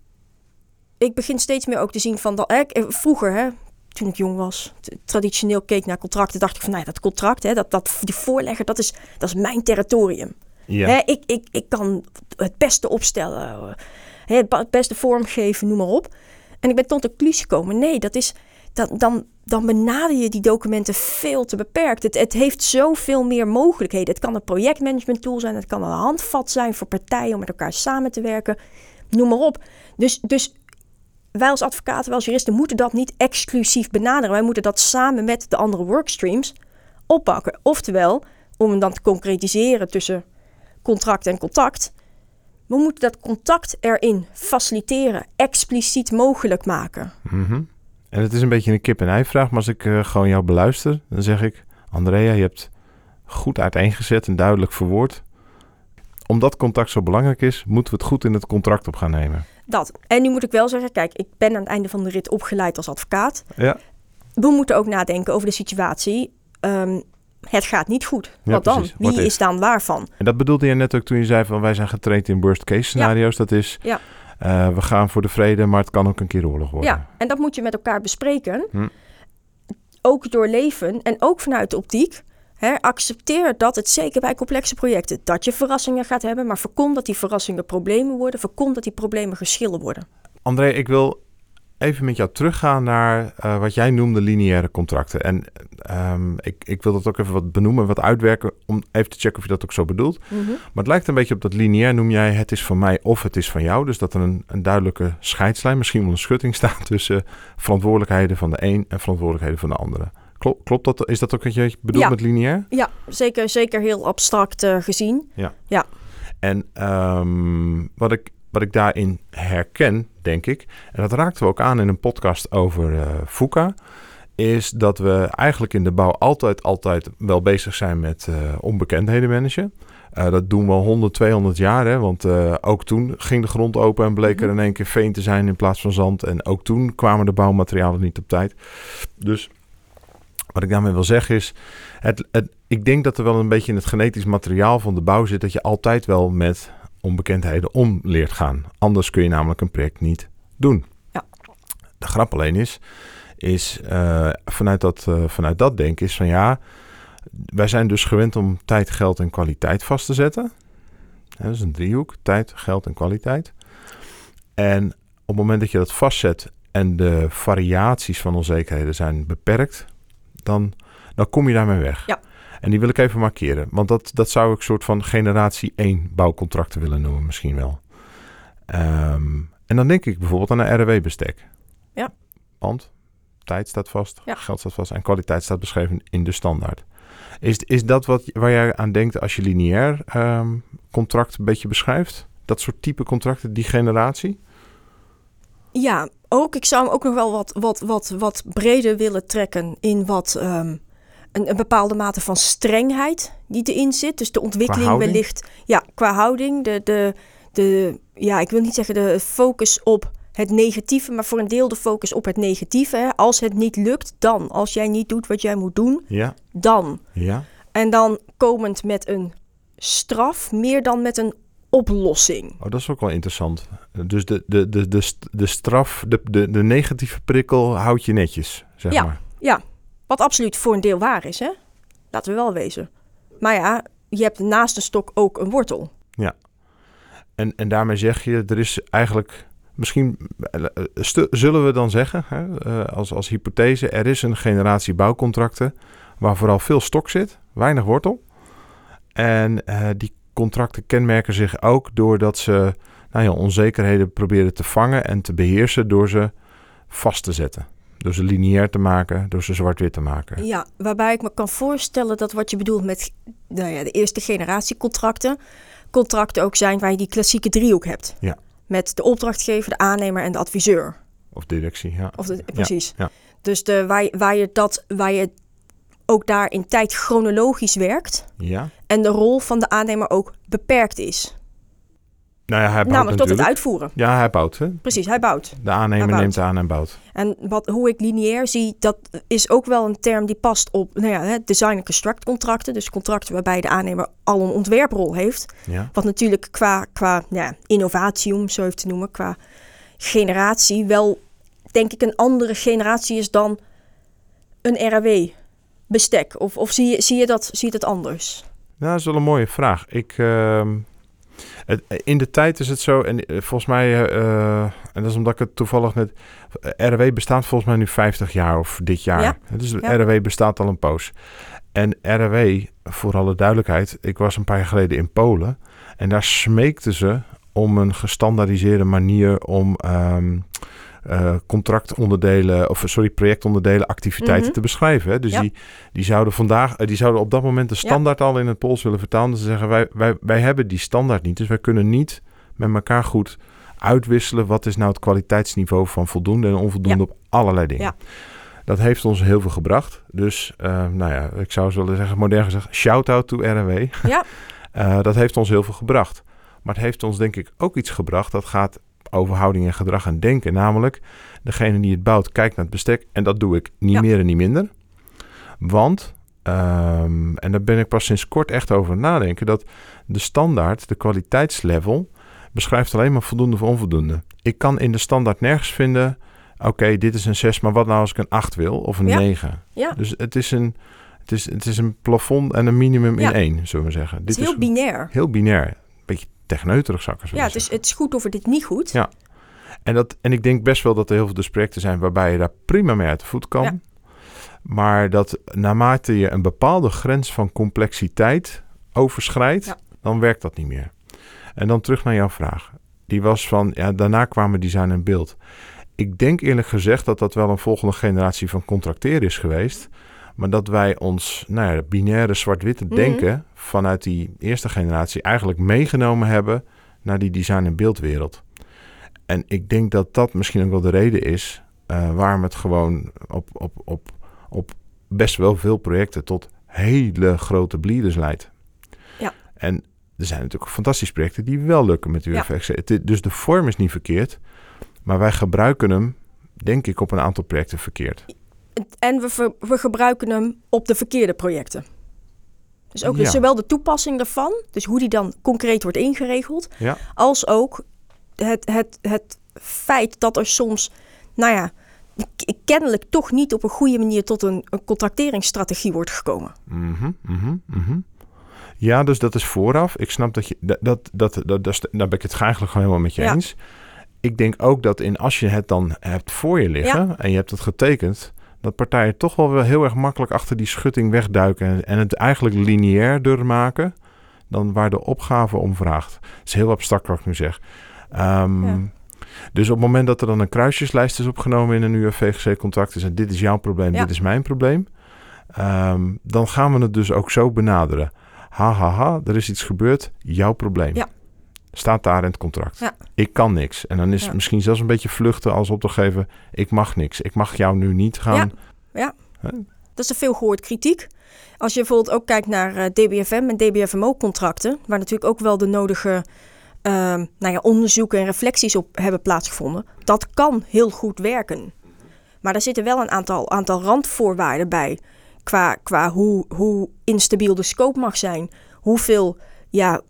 ik begin steeds meer ook te zien van dat. Ik- vroeger, hè, toen ik jong was, traditioneel keek naar contracten, dacht ik van, nou ja, dat contract, hè, dat, dat, die voorlegger, dat is, dat is mijn territorium. Ja. Hè, ik, ik, ik kan het beste opstellen, eh, hè, het beste vormgeven, noem maar op. En ik ben tot de conclusie gekomen, nee, dat is, dan, dan, dan benader je die documenten veel te beperkt. Het, het heeft zoveel meer mogelijkheden. Het kan een projectmanagement tool zijn, het kan een handvat zijn voor partijen om met elkaar samen te werken, noem maar op. Dus, dus wij als advocaten, wij als juristen moeten dat niet exclusief benaderen. Wij moeten dat samen met de andere workstreams oppakken. Oftewel, om hem dan te concretiseren tussen contract en contact. We moeten dat contact erin faciliteren, expliciet mogelijk maken. Mhm. En het is een beetje een kip-en-ei vraag, maar als ik eh, gewoon jou beluister, dan zeg ik... Andrea, je hebt goed uiteengezet en duidelijk verwoord. Omdat contact zo belangrijk is, moeten we het goed in het contract op gaan nemen. Dat. En nu moet ik wel zeggen, kijk, ik ben aan het einde van de rit opgeleid als advocaat. Ja, We moeten ook nadenken over de situatie. Ehm, het gaat niet goed. Ja, Wat dan? precies. What Wie if? is dan waarvan? en dat bedoelde je net ook toen je zei van wij zijn getraind in worst case scenario's. Dat is, Ja. eh, we gaan voor de vrede, maar het kan ook een keer oorlog worden. Ja, en dat moet je met elkaar bespreken. Hm. Ook doorleven en ook vanuit de optiek. Accepteer dat het zeker bij complexe projecten dat je verrassingen gaat hebben, maar voorkom dat die verrassingen problemen worden, voorkom dat die problemen geschillen worden. André, ik wil even met jou teruggaan naar eh, wat jij noemde lineaire contracten. En ehm, ik, ik wil dat ook even wat benoemen, wat uitwerken, om even te checken of je dat ook zo bedoelt. Maar het lijkt een beetje op dat lineair noem jij het is van mij of het is van jou. Dus dat er een, een duidelijke scheidslijn, misschien wel een schutting staat tussen verantwoordelijkheden van de een en verantwoordelijkheden van de andere. Klopt, klopt dat? Is dat ook wat je bedoelt Ja. met lineair? Ja, zeker, zeker heel abstract eh, gezien. En ehm, wat, ik, wat ik daarin herken, denk ik, en dat raakten we ook aan in een podcast over eh FUCA, is dat we eigenlijk in de bouw altijd, altijd wel bezig zijn met eh, onbekendheden managen. Dat doen we al 100, 200 jaar, hè, want ook toen ging de grond open en bleek er in één keer veen te zijn in plaats van zand. En ook toen kwamen de bouwmaterialen niet op tijd. Dus wat ik daarmee wil zeggen is, het, het, ik denk dat er wel een beetje in het genetisch materiaal van de bouw zit dat je altijd wel met onbekendheden om leert gaan. Anders kun je namelijk een project niet doen. Ja. De grap alleen is, is eh, vanuit, dat, eh, vanuit dat denken is van ja, wij zijn dus gewend om tijd, geld en kwaliteit vast te zetten. Dat is een driehoek, tijd, geld en kwaliteit. En op het moment dat je dat vastzet en de variaties van onzekerheden zijn beperkt, dan, dan kom je daarmee weg. Ja. En die wil ik even markeren, want dat, dat zou ik een soort van generatie 1 bouwcontracten willen noemen misschien wel. Ehm, en dan denk ik bijvoorbeeld aan een RW-bestek. Ja. Want tijd staat vast, Ja. geld staat vast en kwaliteit staat beschreven in de standaard. Is, is dat wat, waar jij aan denkt als je lineair ehm, contract een beetje beschrijft? Dat soort type contracten, die generatie? Ja, ook. Ik zou hem ook nog wel wat, wat, wat, wat breder willen trekken in wat ehm, een, een bepaalde mate van strengheid die erin zit. Dus de ontwikkeling wellicht. Ja, qua houding. De, de, de, ja, ik wil niet zeggen de focus op het negatieve, maar voor een deel de focus op het negatieve. Hè. Als het niet lukt, dan. Als jij niet doet wat jij moet doen, Ja, dan. ja. En dan komend met een straf, meer dan met een oplossing. Oh, dat is ook wel interessant. Dus de, de, de, de, de straf, de, de, de negatieve prikkel houdt je netjes, zeg Ja. maar. Wat absoluut voor een deel waar is, hè? Laten we wel wezen. Maar ja, je hebt naast een stok ook een wortel. En, en daarmee zeg je, er is eigenlijk misschien, eh, stu- zullen we dan zeggen, hè, eh, als, als hypothese, er is een generatie bouwcontracten waar vooral veel stok zit, weinig wortel. En eh, die contracten kenmerken zich ook doordat ze nou ja, onzekerheden proberen te vangen en te beheersen door ze vast te zetten. Door ze lineair te maken, door ze zwart-wit te maken. Ja, waarbij ik me kan voorstellen dat wat je bedoelt met nou ja, de eerste generatie contracten, contracten ook zijn waar je die klassieke driehoek hebt. Ja. Met de opdrachtgever, de aannemer en de adviseur. Of directie, ja. Of de, precies. ja. Dus de, waar, waar, je dat, waar je ook daar in tijd chronologisch werkt Ja. en de rol van de aannemer ook beperkt is. Nou ja, hij bouwt Namelijk tot het natuurlijk. uitvoeren. Ja, hij bouwt. Hè? Precies, hij bouwt. De aannemer bouwt. neemt aan en bouwt. En wat, hoe ik lineair zie, dat is ook wel een term die past op nou ja, design- en construct contracten. Dus contracten waarbij de aannemer al een ontwerprol heeft. Ja. Wat natuurlijk qua, qua ja, innovatie, om het zo even te noemen, qua generatie wel, denk ik, een andere generatie is dan een RAW-bestek. Of, of zie, je, zie, je dat, zie je dat anders? Nou, dat is wel een mooie vraag. Ik, ehm, het, in de tijd is het zo, en eh, volgens mij, eh, en dat is omdat ik het toevallig net. eh, RW bestaat volgens mij nu 50 jaar of dit jaar. Ja. Dus Ja. RW bestaat al een poos. En RW, voor alle duidelijkheid, ik was een paar jaar geleden in Polen en daar smeekten ze om een gestandaardiseerde manier om ehm, eh, contractonderdelen, of sorry, projectonderdelen, activiteiten Mhm. te beschrijven. Hè? Dus Ja. die, die, zouden vandaag, eh, die zouden op dat moment de standaard al in het Pools willen vertalen. Dus ze zeggen, wij, wij, wij hebben die standaard niet. Dus wij kunnen niet met elkaar goed uitwisselen. Wat is nou het kwaliteitsniveau van voldoende en onvoldoende op allerlei dingen. Ja. Dat heeft ons heel veel gebracht. Dus, eh, nou ja, ik zou zo willen zeggen, modern gezegd, shout-out to RNW. Ja. Dat heeft ons heel veel gebracht. Maar het heeft ons denk ik ook iets gebracht. Dat gaat over houding en gedrag en denken. Namelijk, degene die het bouwt, kijkt naar het bestek. En dat doe ik niet Ja. meer en niet minder. Want, ehm, en daar ben ik pas sinds kort echt over nadenken... dat de standaard, de kwaliteitslevel... beschrijft alleen maar voldoende voor onvoldoende. Ik kan in de standaard nergens vinden... oké, dit is een 6, maar wat nou als ik een 8 wil? Of een Ja. 9? Ja. Dus het is een... Het is, het is een plafond en een minimum Ja. in één, zullen we zeggen. Het is heel binair. heel binair. Techneuterig, zou ik Ja, het is, het is goed of het is niet goed. Ja. En, dat, en ik denk best wel dat er heel veel dus projecten zijn waarbij je daar prima mee uit de voet kan. Ja. Maar dat naarmate je een bepaalde grens van complexiteit overschrijdt, Ja. dan werkt dat niet meer. En dan terug naar jouw vraag. Die was van, ja, daarna kwamen design en beeld. Ik denk eerlijk gezegd dat dat wel een volgende generatie van contracteren is geweest. Maar dat wij ons nou ja, binaire zwart-witte Mhm. denken vanuit die eerste generatie eigenlijk meegenomen hebben naar die design- en beeldwereld. En ik denk dat dat misschien ook wel de reden is eh, waarom het gewoon op, op, op, op best wel veel projecten tot hele grote bleeders leidt. Ja. En er zijn natuurlijk fantastische projecten die wel lukken met UFX. Is- Dus de vorm is niet verkeerd, maar wij gebruiken hem, denk ik, op een aantal projecten verkeerd. En we, ver- we gebruiken hem op de verkeerde projecten. Dus ook Ja. zowel de toepassing daarvan, dus hoe die dan concreet wordt ingeregeld, Ja. als ook het, het, het feit dat er soms, nou ja, kennelijk toch niet op een goede manier tot een, een contracteringsstrategie wordt gekomen. Mhm, mhm, mhm. Ja, dus dat is vooraf. Ik snap dat je dat dat dat, dat, dat is- daar ben ik het eigenlijk gewoon helemaal met je Ja. eens. Ik denk ook dat in als je het dan hebt voor je liggen en je hebt het getekend, dat partijen toch wel weer heel erg makkelijk achter die schutting wegduiken en, het eigenlijk lineairder maken dan waar de opgave om vraagt. Het is heel abstract wat ik nu zeg. Ehm, Ja. Dus op het moment dat er dan een kruisjeslijst is opgenomen in een UFVGC-contract, is en dit is jouw probleem, Ja. dit is mijn probleem, ehm, dan gaan we het dus ook zo benaderen. Ha, ha, ha, er is iets gebeurd, jouw probleem. Ja. Staat daar in het contract. Ja. Ik kan niks. En dan is het Ja. misschien zelfs een beetje vluchten als opdrachtgever. Ik mag niks. Ik mag jou nu niet gaan. Dat is een veel gehoord kritiek. Als je bijvoorbeeld ook kijkt naar eh, DBFM en DBFMO-contracten, waar natuurlijk ook wel de nodige ehm, nou ja, onderzoeken en reflecties op hebben plaatsgevonden, dat kan heel goed werken. Maar daar zitten wel een aantal, aantal randvoorwaarden bij. Qua, qua hoe, hoe instabiel de scope mag zijn. Hoeveel ja,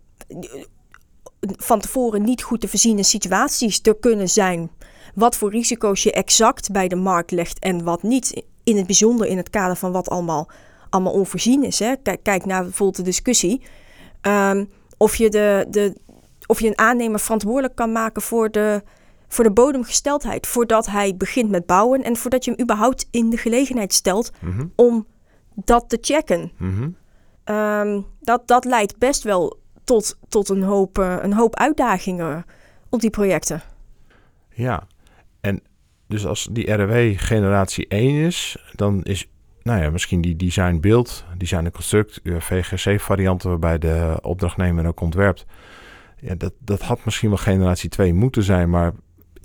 van tevoren niet goed te voorziene situaties er kunnen zijn. Wat voor risico's je exact bij de markt legt en wat niet. In het bijzonder in het kader van wat allemaal, allemaal onvoorzien is. Hè. Kijk, kijk naar bijvoorbeeld de discussie. Ehm, of, je de, de, of je een aannemer verantwoordelijk kan maken voor de, voor de bodemgesteldheid. Voordat hij begint met bouwen en voordat je hem überhaupt in de gelegenheid stelt Mhm, om dat te checken. mhm. Ehm, dat, dat leidt best wel tot, tot een, hoop, eh, een hoop uitdagingen op die projecten. Ja, en dus als die RW generatie 1 is, dan is nou ja, misschien die design beeld, design en construct, VGC varianten waarbij de opdrachtnemer ook ontwerpt. Ja, dat, dat had misschien wel generatie 2 moeten zijn, maar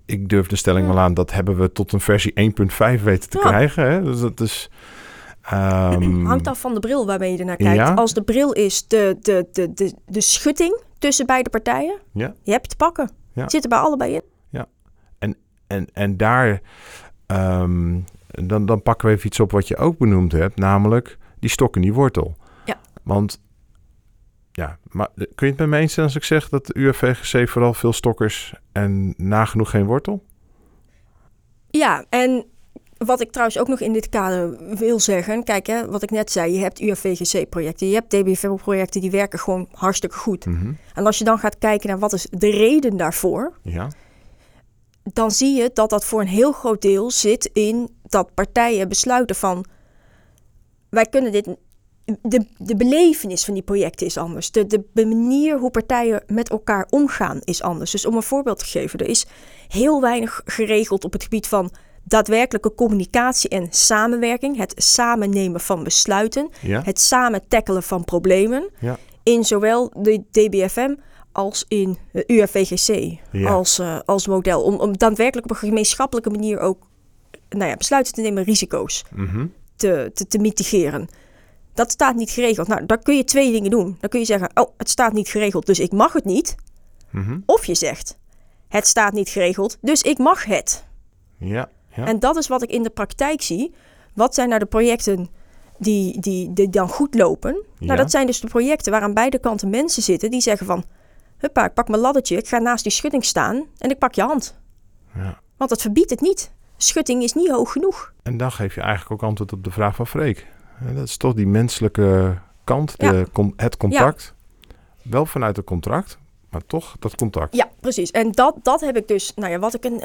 ik durf de stelling Ja. wel aan, dat hebben we tot een versie 1.5 weten te Ja. krijgen. Hè? Dus dat is... ehm, Hangt af van de bril waarmee je ernaar kijkt. Ja. Als de bril is de, de, de, de, de schutting tussen beide partijen, Ja. je hebt te pakken. Ja. Zit er bij allebei in. En, en daar, ehm, dan, dan pakken we even iets op wat je ook benoemd hebt, namelijk die stok en die wortel. Ja. Want, ja, maar kun je het met me eens zijn als ik zeg dat de UFVGC vooral veel stokkers en nagenoeg geen wortel? Ja, en wat ik trouwens ook nog in dit kader wil zeggen. Kijk, hè, wat ik net zei. Je hebt UFVGC-projecten. Je hebt DBFM-projecten die werken gewoon hartstikke goed. Mhm. En als je dan gaat kijken naar wat is de reden daarvoor. Ja. dan zie je dat dat voor een heel groot deel zit in dat partijen besluiten van wij kunnen dit de, de belevenis van die projecten is anders. De, de manier hoe partijen met elkaar omgaan is anders. Dus om een voorbeeld te geven, er is heel weinig geregeld op het gebied van daadwerkelijke communicatie en samenwerking. Het samen nemen van besluiten. Ja. Het samen tackelen van problemen. Ja. In zowel de DBFM als in de UFVGC Ja. als, eh, als model. Om, om daadwerkelijk op een gemeenschappelijke manier ook nou ja, besluiten te nemen, risico's Mhm. te, te, te mitigeren. Dat staat niet geregeld. Nou, dan kun je twee dingen doen. Dan kun je zeggen, oh, het staat niet geregeld, dus ik mag het niet. Mhm. Of je zegt, het staat niet geregeld, dus ik mag het. Ja. Ja. En dat is wat ik in de praktijk zie. Wat zijn nou de projecten die, die, die dan goed lopen? Ja. Nou, dat zijn dus de projecten waar aan beide kanten mensen zitten die zeggen van... Huppa, ik pak mijn laddertje, ik ga naast die schutting staan en ik pak je hand. Ja. Want dat verbiedt het niet. Schutting is niet hoog genoeg. En dan geef je eigenlijk ook antwoord op de vraag van Freek. Dat is toch die menselijke kant, de, Ja. het contact. Wel vanuit het contract, maar toch dat contact. Ja, precies. En dat, dat heb ik dus, nou ja, wat ik een,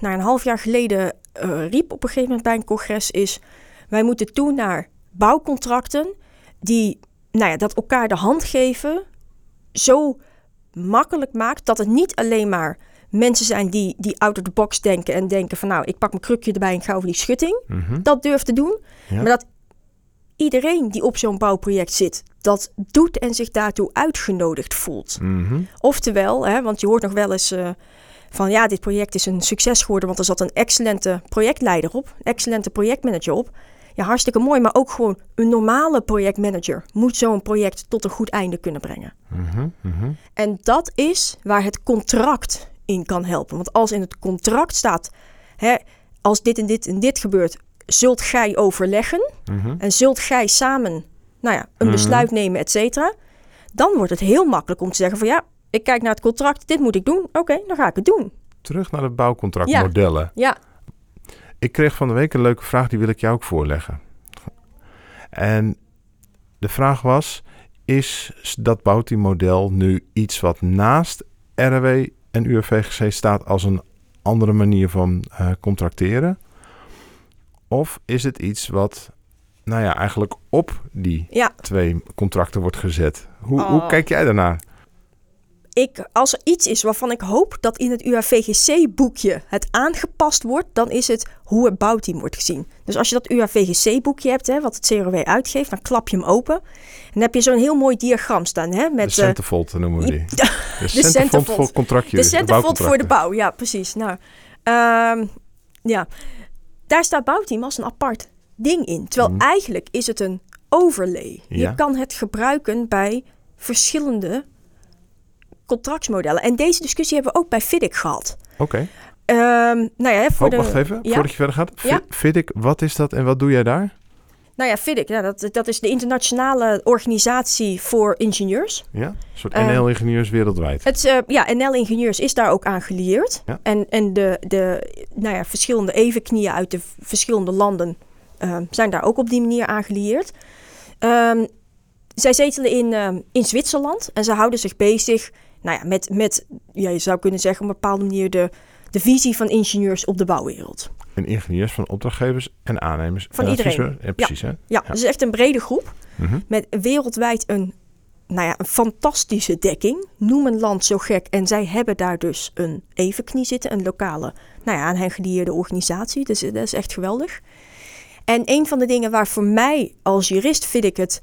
nou, een half jaar geleden eh, riep op een gegeven moment bij een congres is, wij moeten toe naar bouwcontracten die, nou ja, dat elkaar de hand geven zo makkelijk maakt dat het niet alleen maar mensen zijn die, die out of the box denken en denken van nou, ik pak mijn krukje erbij en ga over die schutting. Mhm. Dat durft te doen. Ja. Maar dat iedereen die op zo'n bouwproject zit, dat doet en zich daartoe uitgenodigd voelt. Mhm. Oftewel, hè, want je hoort nog wel eens eh, van ja, dit project is een succes geworden, want er zat een excellente projectleider op, een excellente projectmanager op. Ja, hartstikke mooi, maar ook gewoon een normale projectmanager moet zo'n project tot een goed einde kunnen brengen. Mhm. Mhm. En dat is waar het contract in kan helpen. Want als in het contract staat, hè, als dit en dit en dit gebeurt, zult gij overleggen en zult gij samen nou ja, een Mhm. besluit nemen, et cetera. Dan wordt het heel makkelijk om te zeggen van ja, ik kijk naar het contract, dit moet ik doen. Oké, dan ga ik het doen. Terug naar de bouwcontractmodellen. Ja, Ik kreeg van de week een leuke vraag, die wil ik jou ook voorleggen. En de vraag was, is dat Bouti-model nu iets wat naast RW en UFVGC staat als een andere manier van eh, contracteren? Of is het iets wat, nou ja, eigenlijk op die ja. twee contracten wordt gezet? Hoe, hoe Oh. kijk jij daarnaar? Ik, als er iets is waarvan ik hoop dat in het UAVGC-boekje het aangepast wordt, dan is het hoe het bouwteam wordt gezien. Dus als je dat UAVGC-boekje hebt, hè, wat het CRW uitgeeft, dan klap je hem open. En dan heb je zo'n heel mooi diagram staan. Hè, De met, eh, centerfold noemen we die. De, centerfold voor contractjes. De centerfold voor de bouw, ja, precies. Nou, ehm, ja, daar staat bouwteam als een apart ding in. Terwijl Mhm. eigenlijk is het een overlay. Ja. Je kan het gebruiken bij verschillende contractsmodellen. En deze discussie hebben we ook bij FIDIC gehad. Oké. Ehm, nou ja, voor Oh, de, wacht even, ja. voordat je verder gaat. Ja. Vind ik, wat is dat en wat doe jij daar? Nou ja, FIDIC, dat, dat is de internationale organisatie voor ingenieurs. Ja? Een soort Eh, NL-ingenieurs wereldwijd. Het, eh, ja, NL Ingenieurs is daar ook aan gelieerd. Ja. En, en de, de nou ja, verschillende evenknieën uit de verschillende landen zijn daar ook op die manier aan gelieerd. Ehm, zij zetelen in, ehm, in Zwitserland en ze houden zich bezig nou ja, met, met ja, je zou kunnen zeggen op een bepaalde manier de, de visie van ingenieurs op de bouwwereld. En ingenieurs van opdrachtgevers en aannemers. Van en iedereen. Ja, precies hè? Ja, Ja. dus echt een brede groep Mhm. met wereldwijd een, nou ja, een fantastische dekking. Noem een land zo gek. En zij hebben daar dus een evenknie zitten, een lokale, nou ja, aan hen gelieerde organisatie. Dus eh, dat is echt geweldig. En een van de dingen waar voor mij als jurist vind ik het,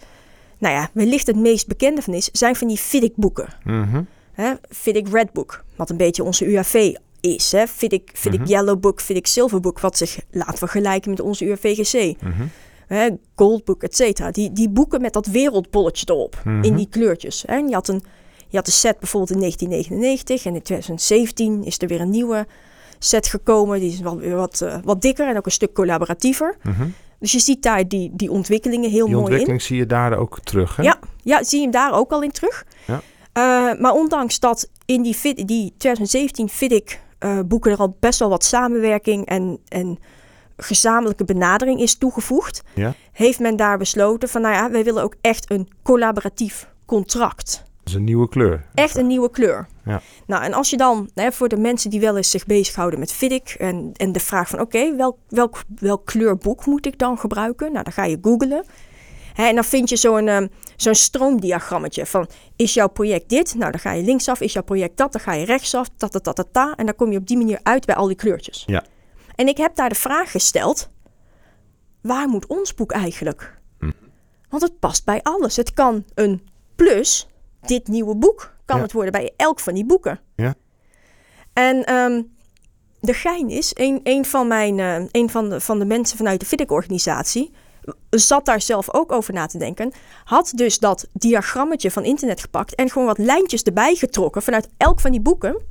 nou ja, wellicht het meest bekende van is, zijn van die FIDIC-boeken. Mhm. Hè, FIDIC Red Book, wat een beetje onze UAV is. Hè. FIDIC, FIDIC Mhm. Yellow Book, FIDIC Silver Book, wat zich laat vergelijken met onze UAVGC. Mhm. Hè, Goldbook, et cetera. Die, die boeken met dat wereldbolletje erop, Mhm. in die kleurtjes. Hè. En je, had een, je had een set bijvoorbeeld in 1999 en in 2017 is er weer een nieuwe set gekomen. Die is wel weer wat, eh, wat dikker en ook een stuk collaboratiever. Mhm. Dus je ziet daar die, die ontwikkelingen heel Die mooi in. ontwikkeling zie je daar ook terug hè? Ja, ja, zie je hem daar ook al in terug. Ja. Eh, maar ondanks dat in die, fit, die 2017 FIDIC eh boeken er al best wel wat samenwerking en, en gezamenlijke benadering is toegevoegd, Ja. heeft men daar besloten van nou ja, wij willen ook echt een collaboratief contract. Dat is een nieuwe kleur. Echt een nieuwe kleur. Ja. Nou, en als je dan, hè, voor de mensen die wel eens zich bezighouden met FIDIC en, en de vraag van oké, welk, welk, welk kleurboek moet ik dan gebruiken? Nou, dan ga je googlen. Hè, en dan vind je zo'n ehm, zo'n stroomdiagrammetje van is jouw project dit? Nou, dan ga je linksaf. Is jouw project dat? Dan ga je rechtsaf. Ta, ta, ta, ta, ta. En dan kom je op die manier uit bij al die kleurtjes. Ja. En ik heb daar de vraag gesteld: waar moet ons boek eigenlijk? Hm. Want het past bij alles. Het kan een plus, dit nieuwe boek, kan Ja. het worden bij elk van die boeken. Ja. En ehm, de gein is, een, een, van, mijn, eh, een van, de, van de mensen vanuit de FIDIC-organisatie zat daar zelf ook over na te denken. Had dus dat diagrammetje van internet gepakt en gewoon wat lijntjes erbij getrokken vanuit elk van die boeken.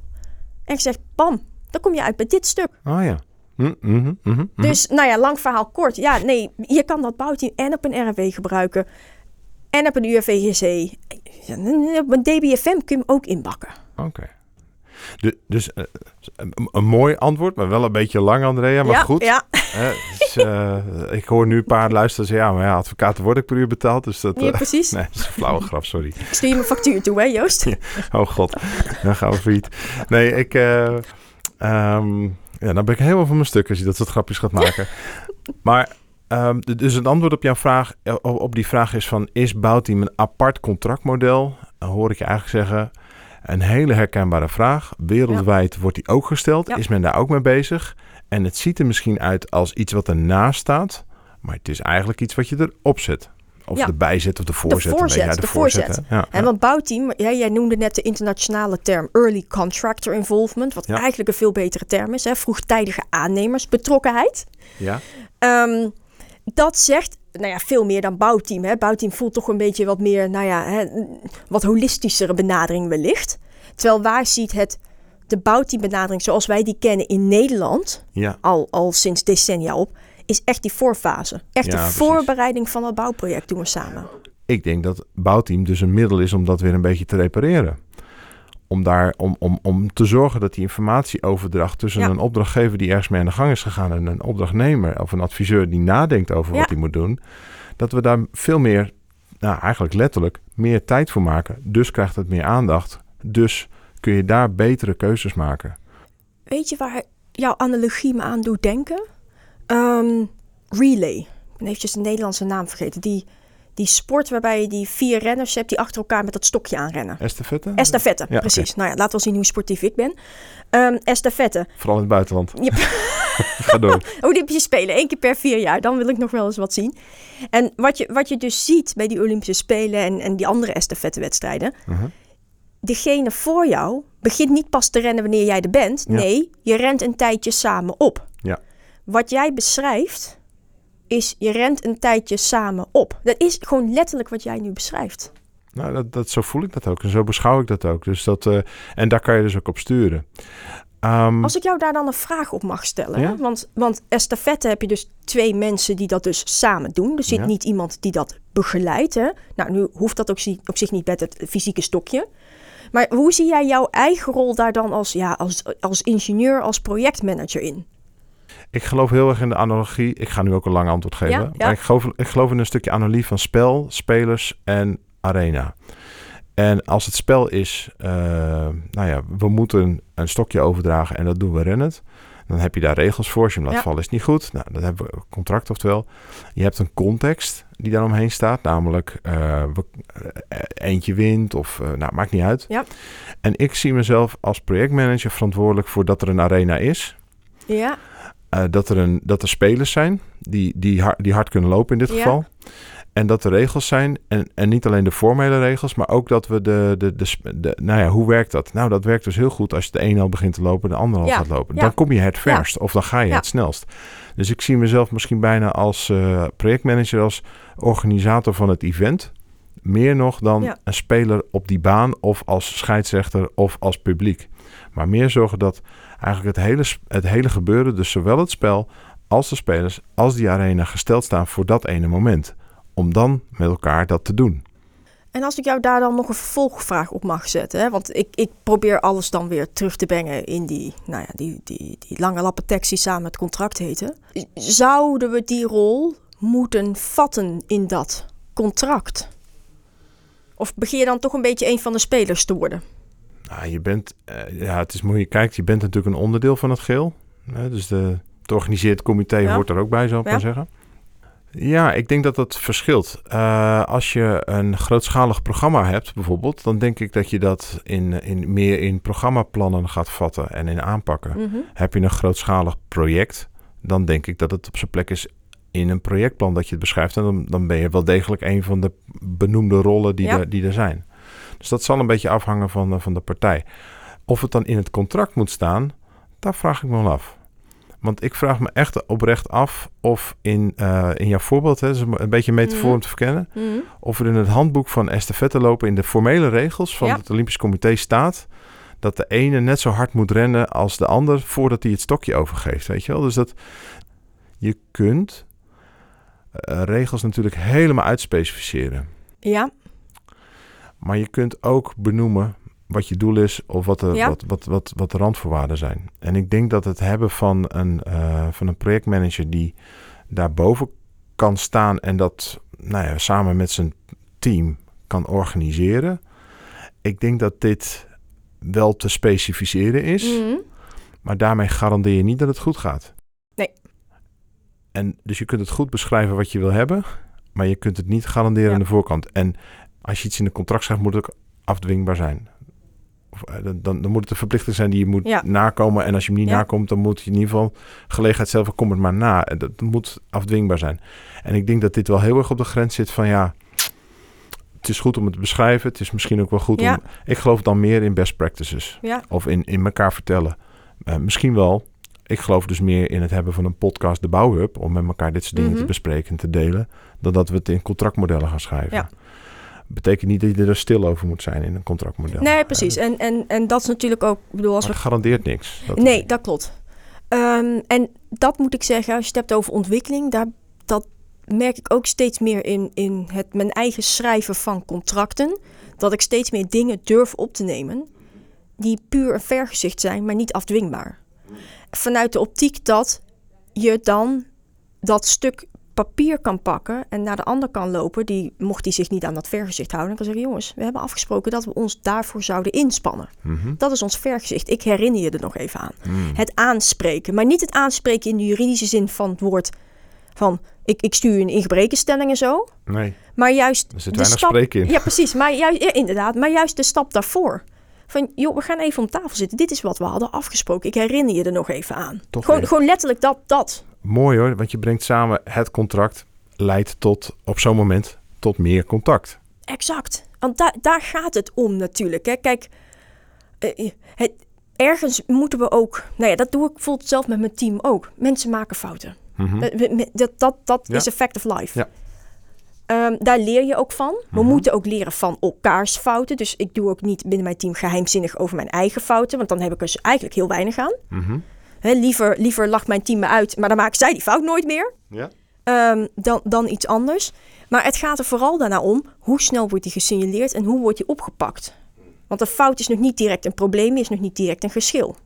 En gezegd, bam, dan kom je uit bij dit stuk. Oh ja. Hm, mhm, mhm. Dus, nou ja, lang verhaal kort. Ja, nee, je kan dat bouwteam en op een RW gebruiken. En op een UFVGC. Op een DBFM kun je hem ook inbakken. Oké. Du- dus eh, een, mooi antwoord, maar wel een beetje lang, Andrea. Maar ja, goed, Ja, dus, eh, ik hoor nu een paar luisteren zeggen... ja, maar ja, advocaten word ik per uur betaald. Dus dat, ja, eh, precies. nee, dat is een flauwe grap, sorry. Ik stuur je mijn factuur toe, hè Joost? Oh god, dan gaan we failliet. Nee, ik... ehm, ja, dan ben ik helemaal van mijn stuk als je dat soort grapjes gaat maken. maar, ehm, dus het antwoord op jouw vraag, eh, op die vraag is van... is Bouwteam een apart contractmodel? Dan hoor ik je eigenlijk zeggen... een hele herkenbare vraag. Wereldwijd wordt die ook gesteld. Ja. Is men daar ook mee bezig? En het ziet er misschien uit als iets wat ernaast staat... maar het is eigenlijk iets wat je erop zet. Of Ja. erbij zet of de voorzet. een voorzet. Ja, de voorzet. Ja, En want bouwteam, jij noemde net de internationale term early contractor involvement, wat eigenlijk een veel betere term is, hè, vroegtijdige aannemersbetrokkenheid. ja. Ehm, dat zegt, nou ja, veel meer dan bouwteam. Hè. Bouwteam voelt toch een beetje wat meer, nou ja, hè, wat holistischere benadering wellicht. Terwijl waar ziet het de bouwteambenadering zoals wij die kennen in Nederland, ja. al, al sinds decennia op, is echt die voorfase. Echt Ja, de precies. voorbereiding van het bouwproject doen we samen. Ik denk dat bouwteam dus een middel is om dat weer een beetje te repareren. Om, daar, om, om, om te zorgen dat die informatieoverdracht tussen Ja. een opdrachtgever die ergens mee aan de gang is gegaan en een opdrachtnemer of een adviseur die nadenkt over Ja. wat hij moet doen, dat we daar veel meer, nou eigenlijk letterlijk, meer tijd voor maken. Dus krijgt het meer aandacht. Dus kun je daar betere keuzes maken. Weet je waar jouw analogie me aan doet denken? Ehm, relay. Ik ben eventjes de Nederlandse naam vergeten. Die, die sport waarbij je die vier renners hebt die achter elkaar met dat stokje aanrennen. Estafette? Estafette, Ja, precies. Nou ja, laten we zien hoe sportief ik ben. Ehm estafette. Vooral in het buitenland. Yep. Ga door. Olympische Spelen, één keer per vier jaar. Dan wil ik nog wel eens wat zien. En wat je, wat je dus ziet bij die Olympische Spelen en, en die andere estafettewedstrijden. Mhm. Degene voor jou begint niet pas te rennen wanneer jij er bent. Ja. Nee, je rent een tijdje samen op. Ja. Wat jij beschrijft is je rent een tijdje samen op. Dat is gewoon letterlijk wat jij nu beschrijft. Nou, dat, dat, zo voel ik dat ook en zo beschouw ik dat ook. Dus dat, eh, en daar kan je dus ook op sturen. Ehm, Als ik jou daar dan een vraag op mag stellen. Ja. Want, want estafette heb je dus twee mensen die dat dus samen doen. Er zit Ja. niet iemand die dat begeleidt. Hè? Nou, nu hoeft dat ook zi- op zich niet met het fysieke stokje. Maar hoe zie jij jouw eigen rol daar dan als, ja, als, als ingenieur, als projectmanager in? Ik geloof heel erg in de analogie. Ik ga nu ook een lang antwoord geven. Ja, ja. Maar ik geloof, ik geloof in een stukje analogie van spel, spelers en arena. En als het spel is, eh, nou ja, we moeten een stokje overdragen en dat doen we rennend. Dan heb je daar regels voor. Als je hem laat Ja. vallen is het niet goed. Nou, dan hebben we een contract oftewel. Je hebt een context die daar omheen staat. Namelijk eh, we, eh, eentje wint of nou, maakt niet uit. Ja. En ik zie mezelf als projectmanager verantwoordelijk voor dat er een arena is. Ja, Eh, dat, er een, dat er spelers zijn die, die, hard, die hard kunnen lopen in dit Ja. geval. En dat er regels zijn. En, en niet alleen de formele regels, maar ook dat we de, de, de, Nou ja, hoe werkt dat? Nou, dat werkt dus heel goed als je de een al begint te lopen, de ander al Ja, gaat lopen. ja. Dan kom je het verst of dan ga je het snelst. Dus ik zie mezelf misschien bijna als eh, projectmanager, als organisator van het event. Meer nog dan een speler op die baan of als scheidsrechter of als publiek. Maar meer zorgen dat eigenlijk het hele, het hele gebeuren, dus zowel het spel als de spelers, als die arena gesteld staan voor dat ene moment. Om dan met elkaar dat te doen. en als ik jou daar dan nog een vervolgvraag op mag zetten. Hè? Want ik, ik probeer alles dan weer terug te brengen in die, nou ja, die, die, die lange lappen tekst die samen het contract heten. Zouden we die rol moeten vatten in dat contract? Of begin je dan toch een beetje een van de spelers te worden? Nou, je bent, eh, ja, het is mooi, je kijkt, je bent natuurlijk een onderdeel van het geheel. Hè, dus de, het organiseerd comité Ja. hoort er ook bij, zou ik Ja. maar zeggen. Ja, ik denk dat dat verschilt. Uh, als je een grootschalig programma hebt, bijvoorbeeld, dan denk ik dat je dat in, in, meer in programmaplannen gaat vatten en in aanpakken. Mhm. Heb je een grootschalig project, dan denk ik dat het op zijn plek is in een projectplan dat je het beschrijft. En dan, dan ben je wel degelijk een van de benoemde rollen die, Ja. er, die er zijn. Dus dat zal een beetje afhangen van, de- van de partij. Of het dan in het contract moet staan, daar vraag ik me wel af. Want ik vraag me echt oprecht af of in, eh, in jouw voorbeeld, hè, een beetje een metafoor Mhm. om te verkennen, Mhm. of er in het handboek van estafette lopen in de formele regels van Ja. het Olympisch Comité staat dat de ene net zo hard moet rennen als de ander voordat hij het stokje overgeeft, weet je wel? Dus dat je kunt eh, regels natuurlijk helemaal uitspecificeren, Ja, maar je kunt ook benoemen wat je doel is of wat de, Ja. wat, wat, wat, wat de randvoorwaarden zijn. En ik denk dat het hebben van een, eh, van een projectmanager die daarboven kan staan en dat nou ja, samen met zijn team kan organiseren. Ik denk dat dit wel te specificeren is, Mhm. maar daarmee garandeer je niet dat het goed gaat. Nee. En dus je kunt het goed beschrijven wat je wil hebben, maar je kunt het niet garanderen Ja. aan de voorkant. En als je iets in een contract schrijft, moet het ook afdwingbaar zijn. Of, eh, dan, dan, dan moet het een verplichting zijn die je moet Ja. nakomen. En als je hem niet Ja. nakomt, dan moet je in ieder geval gelegenheid zelf kom het maar na. Dat moet afdwingbaar zijn. En ik denk dat dit wel heel erg op de grens zit van ja, het is goed om het te beschrijven. Het is misschien ook wel goed Ja. om. Ik geloof dan meer in best practices of in, in elkaar vertellen. Eh, misschien wel. Ik geloof dus meer in het hebben van een podcast, de Bouwhub, om met elkaar dit soort dingen Mhm. te bespreken en te delen, dan dat we het in contractmodellen gaan schrijven. Ja. Betekent niet dat je er stil over moet zijn in een contractmodel. nee, precies. En, en, en dat is natuurlijk ook, ik bedoel, als Maar we garandeert niks. Dat Nee, dat klopt. Ehm, en dat moet ik zeggen, als je het hebt over ontwikkeling, daar, dat merk ik ook steeds meer in, in het, mijn eigen schrijven van contracten. Dat ik steeds meer dingen durf op te nemen die puur een vergezicht zijn, maar niet afdwingbaar. Vanuit de optiek dat je dan dat stuk papier kan pakken en naar de ander kan lopen, die, mocht die zich niet aan dat vergezicht houden, dan kan zeggen, jongens, we hebben afgesproken dat we ons daarvoor zouden inspannen. Mhm. Dat is ons vergezicht. Ik herinner je er nog even aan Mm. het aanspreken. Maar niet het aanspreken in de juridische zin van het woord van ik, ik stuur je een ingebrekenstelling en zo. Nee, Maar juist er zit weinig stap. spreken in. Ja, precies. Maar juist, ja, inderdaad. Maar juist de stap daarvoor. Van joh, we gaan even om tafel zitten. Dit is wat we hadden afgesproken. Ik herinner je er nog even aan. Toch Gewoon, gewoon letterlijk dat, dat. Mooi hoor, want je brengt samen het contract, leidt tot op zo'n moment tot meer contact. Exact. Want da daar gaat het om natuurlijk. Hè. Kijk, eh, het, ergens moeten we ook... Nou ja, dat doe ik bijvoorbeeld zelf met mijn team ook. Mensen maken fouten. Mhm. Eh, Dat, dat, dat Ja. is a fact of life. Ja. Ehm, daar leer je ook van. We Mhm. moeten ook leren van elkaars fouten. Dus ik doe ook niet binnen mijn team geheimzinnig over mijn eigen fouten. Want dan heb ik er dus eigenlijk heel weinig aan. Mhm. Liever, liever lacht mijn team me uit, maar dan maken zij die fout nooit meer. Ja. ehm, dan, dan iets anders. Maar het gaat er vooral daarna om hoe snel wordt die gesignaleerd en hoe wordt die opgepakt. Want een fout is nog niet direct een probleem, is nog niet direct een geschil.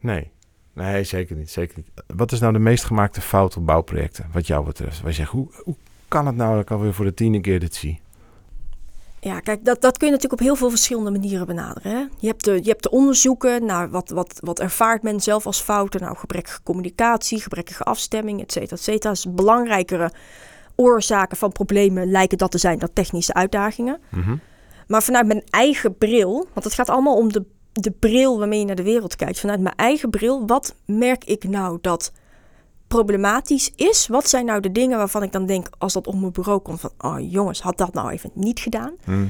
Nee. Nee, zeker niet, zeker niet. Wat is nou de meest gemaakte fout op bouwprojecten, wat jou betreft? Waar je zegt, hoe, hoe kan het nou dat ik alweer voor de tiende keer dit zie? Ja, kijk, dat, dat kun je natuurlijk op heel veel verschillende manieren benaderen. Hè? Je, hebt de, je hebt de onderzoeken naar wat, wat, wat ervaart men zelf als fouten. Nou, gebrekkige communicatie, gebrekkige afstemming, et cetera, et cetera. Dus belangrijkere oorzaken van problemen lijken dat te zijn dan technische uitdagingen. Mhm. Maar vanuit mijn eigen bril, want het gaat allemaal om de, de bril waarmee je naar de wereld kijkt. Vanuit mijn eigen bril, wat merk ik nou dat problematisch is? Wat zijn nou de dingen waarvan ik dan denk, als dat op mijn bureau komt, van, oh jongens, had dat nou even niet gedaan? Mhm.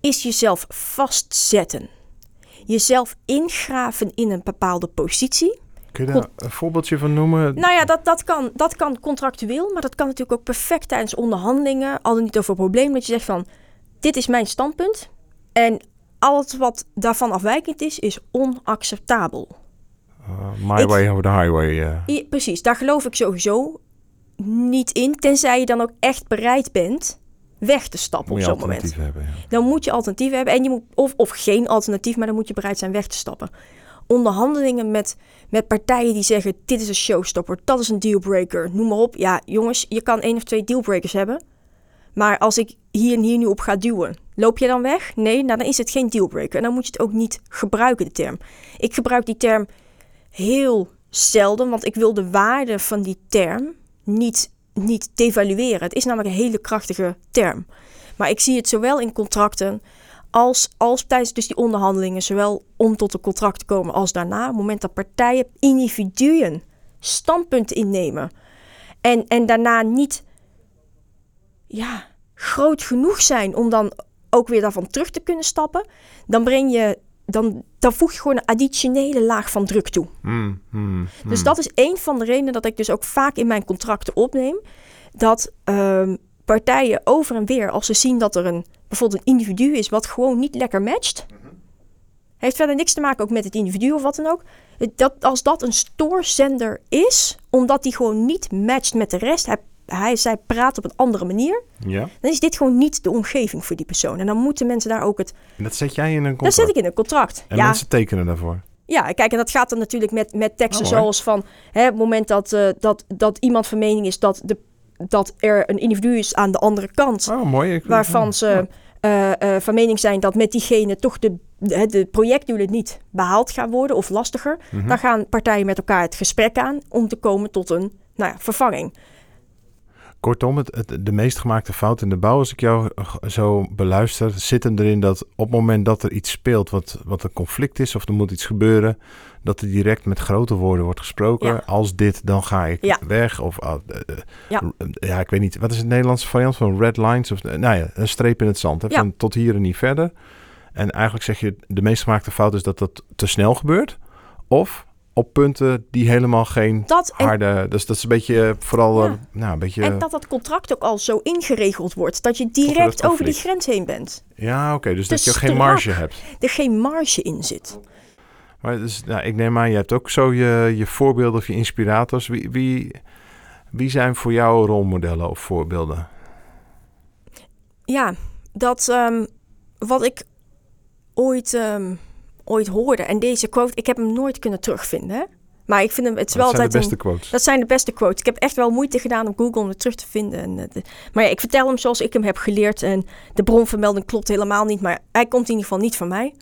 Is jezelf vastzetten. Jezelf ingraven in een bepaalde positie. Kun je daar een voorbeeldje van noemen? Nou ja, dat, dat, kan, dat kan contractueel, maar dat kan natuurlijk ook perfect tijdens onderhandelingen. Al dan niet over een probleem, dat je zegt van, dit is mijn standpunt. En alles wat daarvan afwijkend is, is onacceptabel. Uh, my Ik- way over the highway. eh. I- precies, daar geloof ik sowieso niet in. Tenzij je dan ook echt bereid bent weg te stappen moet op zo'n moment. hebben. Ja. Dan moet je alternatief hebben. En je moet, of, of geen alternatief, maar dan moet je bereid zijn weg te stappen. Onderhandelingen met, met partijen die zeggen: dit is een showstopper, dat is een dealbreaker, noem maar op. Ja, jongens, je kan één of twee dealbreakers hebben. Maar als ik hier en hier nu op ga duwen, loop je dan weg? Nee, nou dan is het geen dealbreaker. En dan moet je het ook niet gebruiken, de term. Ik gebruik die term heel zelden, want ik wil de waarde van die term niet niet devalueren. Het is namelijk een hele krachtige term. Maar ik zie het zowel in contracten als, als tijdens dus die onderhandelingen, zowel om tot een contract te komen als daarna. Op het moment dat partijen, individuen, standpunt innemen en, en daarna niet ja, groot genoeg zijn om dan ook weer daarvan terug te kunnen stappen, dan breng je dan, dan voeg je gewoon een additionele laag van druk toe. Mm, mm, Dus mm. dat is een van de redenen dat ik dus ook vaak in mijn contracten opneem. Dat ehm, partijen over en weer, als ze zien dat er een, bijvoorbeeld een individu is wat gewoon niet lekker matcht. Heeft verder niks te maken ook met het individu of wat dan ook. Dat, als dat een stoorzender is, omdat die gewoon niet matcht met de rest. Hij, hij, zij praat op een andere manier. Ja, Dan is dit gewoon niet de omgeving voor die persoon. En dan moeten mensen daar ook het... en dat zet jij in een Dat contract. zet ik in een contract. En ja, mensen tekenen daarvoor. ja, kijk, en dat gaat dan natuurlijk met, met teksten Oh, zoals van... Hè, het moment dat, eh, dat, dat iemand van mening is dat, de, dat er een individu is aan de andere kant... Oh, mooi. Ik- waarvan ze eh, eh, van mening zijn dat met diegene toch de, de, de projectdoelen niet behaald gaan worden of lastiger... Mhm. dan gaan partijen met elkaar het gesprek aan om te komen tot een nou ja, vervanging. Kortom, het, het- de meest gemaakte fout in de bouw, als ik jou eh, zo beluister, zit hem erin dat op het moment dat er iets speelt wat, wat een conflict is of er moet iets gebeuren, dat er direct met grote woorden wordt gesproken. Ja. Als dit, dan ga ik Ja. weg. Of ah, eh, eh, Ja. r- ja, ik weet niet. Wat is het Nederlandse variant van red lines? Of, eh, nou ja, een streep in het zand. Hè, Ja. Van tot hier en niet verder. En eigenlijk zeg je, de meest gemaakte fout is dat dat te snel gebeurt. Of op punten die helemaal geen Dat en harde... Dus dat is een beetje eh, vooral... Ja. eh, nou, een beetje... En dat dat contract ook al zo ingeregeld wordt dat je direct over die grens heen bent. Ja, oké. dus dat je geen marge hebt. Er geen marge in zit. Maar dus, nou, ik neem aan, je hebt ook zo je, je voorbeelden of je inspirators. Wie, wie, wie zijn voor jou rolmodellen of voorbeelden? Ja, dat ehm, wat ik ooit, ehm, ooit hoorde. En deze quote, ik heb hem nooit kunnen terugvinden. Maar ik vind hem, het is wel Dat zijn altijd de beste een, quotes. Dat zijn de beste quotes. Ik heb echt wel moeite gedaan op Google om het terug te vinden. En, eh, de- maar ja, ik vertel hem zoals ik hem heb geleerd. En de bronvermelding klopt helemaal niet. Maar hij komt in ieder geval niet van mij.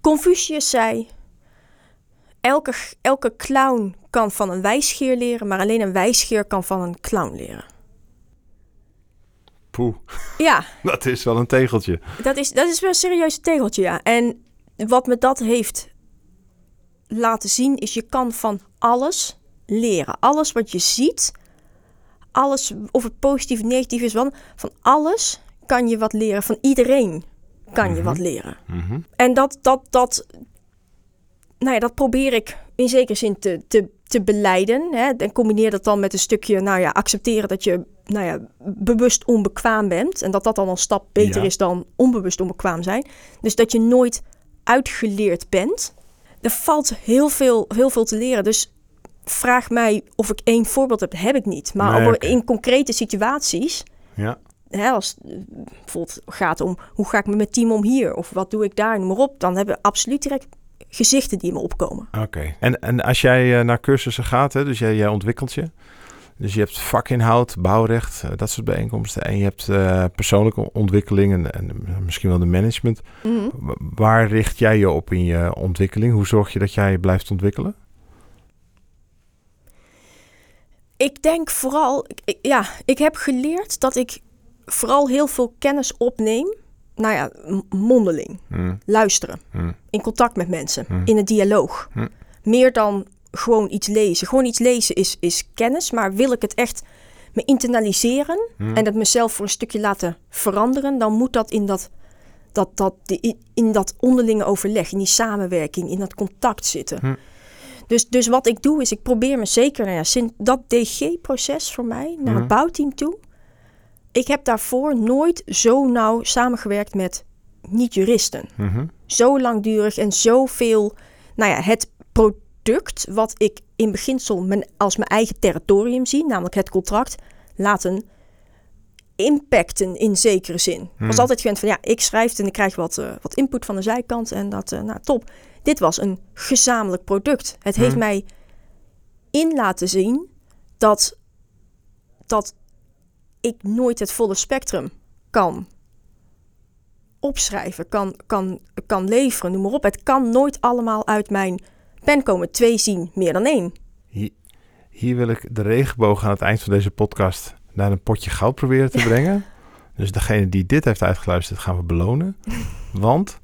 Confucius zei... Elke, elke clown kan van een wijsgeer leren... maar alleen een wijsgeer kan van een clown leren. Poeh, Ja, dat is wel een tegeltje. dat is, dat is wel een serieus tegeltje, ja. En wat me dat heeft laten zien... is je kan van alles leren. Alles wat je ziet... alles, of het positief of negatief is, van, van alles kan je wat leren. Van iedereen kan je Mhm. wat leren. Mhm. En dat, dat, dat, nou ja, dat probeer ik in zekere zin te, te, te beleiden. Hè? En combineer dat dan met een stukje, nou ja, accepteren dat je nou ja, bewust onbekwaam bent. En dat dat dan een stap beter Ja. is dan onbewust onbekwaam zijn. Dus dat je nooit uitgeleerd bent. Er valt heel veel, heel veel te leren. Dus vraag mij of ik één voorbeeld heb, heb ik niet. Maar Nee, in concrete situaties Ja. hè, als het bijvoorbeeld gaat om hoe ga ik met mijn team om hier of wat doe ik daar, noem maar op, dan hebben we absoluut direct gezichten die me opkomen. Oké. En, en als jij eh, naar cursussen gaat, hè, dus jij, jij ontwikkelt je. Dus je hebt vakinhoud, bouwrecht, eh, dat soort bijeenkomsten. En je hebt eh, persoonlijke ontwikkeling en, en misschien wel de management. Mhm. Wa- Waar richt jij je op in je ontwikkeling? Hoe zorg je dat jij je blijft ontwikkelen? Ik denk vooral, ik- ja, ik heb geleerd dat ik vooral heel veel kennis opneem, nou ja, mondeling, Hm, luisteren, hm, in contact met mensen, in een dialoog. Meer dan gewoon iets lezen. Gewoon iets lezen is, is kennis, maar wil ik het echt me internaliseren hm. en het mezelf voor een stukje laten veranderen, dan moet dat in dat, dat, dat, die- in, dat onderlinge overleg, in die samenwerking, in dat contact zitten. Hm. Dus, dus wat ik doe is, ik probeer me zeker, nou ja, sinds dat DG-proces voor mij, naar Hm. het bouwteam toe, ik heb daarvoor nooit zo nauw samengewerkt met niet-juristen. Mhm. Zo langdurig en zoveel, nou ja, het product wat ik in beginsel mijn, als mijn eigen territorium zie, namelijk het contract, laten impacten in zekere zin. Ik was Hmm. altijd gewend van ja, ik schrijf het en ik krijg wat, eh, wat input van de zijkant en dat, eh, nou top. Dit was een gezamenlijk product. Het heeft Hmm. mij in laten zien dat, dat ik nooit het volle spectrum kan opschrijven, kan, kan, kan leveren, noem maar op. Het kan nooit allemaal uit mijn pen komen. Twee zien meer dan één. Hier, Hier wil ik de regenboog aan het eind van deze podcast naar een potje goud proberen te brengen. Dus degene die dit heeft uitgeluisterd, gaan we belonen. Want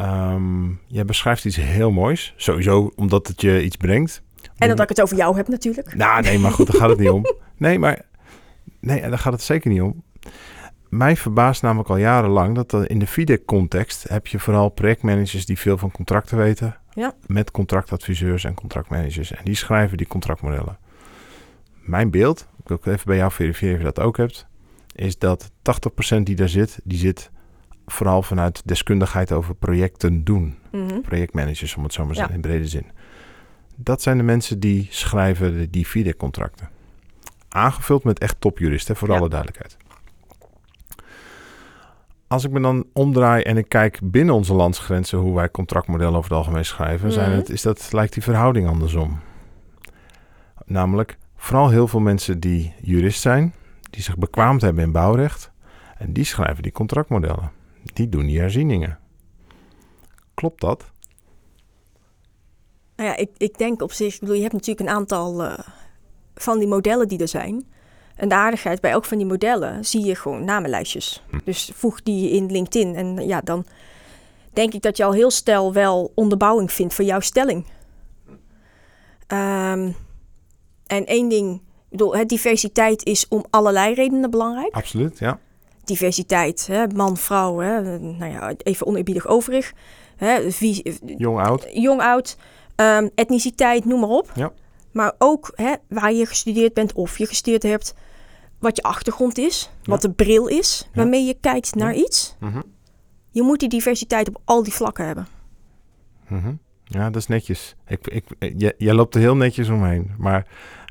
um, jij beschrijft iets heel moois. Sowieso omdat het je iets brengt. En omdat ik het over jou heb natuurlijk. Nou, nee, maar goed, daar gaat het niet om. Nee, maar nee, daar gaat het zeker niet om. Mij verbaast namelijk al jarenlang dat in de FIDEC-context heb je vooral projectmanagers die veel van contracten weten. Ja. Met contractadviseurs en contractmanagers. En die schrijven die contractmodellen. Mijn beeld, ik wil even bij jou verifiëren of je dat ook hebt, is dat 80% die daar zit, die zit vooral vanuit deskundigheid over projecten doen. Mhm. Projectmanagers, om het zo maar te Ja. zeggen, in brede zin. Dat zijn de mensen die schrijven de- die FIDEC-contracten. Aangevuld met echt topjuristen, voor Ja. alle duidelijkheid. Als ik me dan omdraai en ik kijk binnen onze landsgrenzen hoe wij contractmodellen over het algemeen schrijven, zijn Mhm. het, is dat, lijkt die verhouding andersom. Namelijk vooral heel veel mensen die jurist zijn, die zich bekwaamd hebben in bouwrecht, en die schrijven die contractmodellen. Die doen die herzieningen. Klopt dat? Nou ja, ik, ik denk op zich, ik bedoel, je hebt natuurlijk een aantal eh, van die modellen die er zijn. En de aardigheid bij elk van die modellen zie je gewoon namenlijstjes. Hm. Dus voeg die in LinkedIn en ja, dan denk ik dat je al heel snel wel onderbouwing vindt voor jouw stelling. Ehm, en één ding, ik bedoel, hè, diversiteit is om allerlei redenen belangrijk. Absoluut, ja. Diversiteit, hè, man, vrouw, hè, nou ja, even oneerbiedig overig. Hè, wie, Jong, oud. jong, oud, ehm, etniciteit, noem maar op. Ja. Maar ook hè, waar je gestudeerd bent of je gestudeerd hebt, wat je achtergrond is, wat de bril is waarmee je kijkt naar iets. Mhm. Je moet die diversiteit op al die vlakken hebben. Mhm. Ja, dat is netjes. Ik, ik, jij, jij loopt er heel netjes omheen. Maar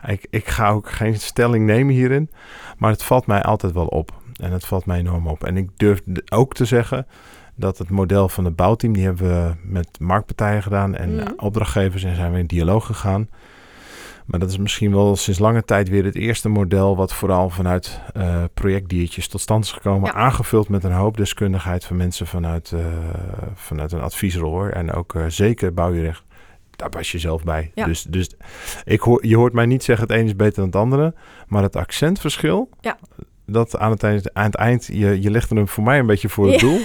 ik, ik ga ook geen stelling nemen hierin. Maar het valt mij altijd wel op. En het valt mij enorm op. En ik durf ook te zeggen dat het model van het bouwteam... die hebben we met marktpartijen gedaan en Mhm. opdrachtgevers... en zijn we in dialoog gegaan. Maar dat is misschien wel sinds lange tijd weer het eerste model... wat vooral vanuit eh, projectdiertjes tot stand is gekomen. Ja. Aangevuld met een hoop deskundigheid van mensen vanuit, eh, vanuit een adviesrol. Hoor. En ook eh, zeker bouwrecht. Daar was je zelf bij. Ja. Dus, dus ik hoor, je hoort mij niet zeggen het een is beter dan het andere. Maar het accentverschil... Ja. Dat aan het eind, aan het eind je, je legt hem voor mij een beetje voor het doel.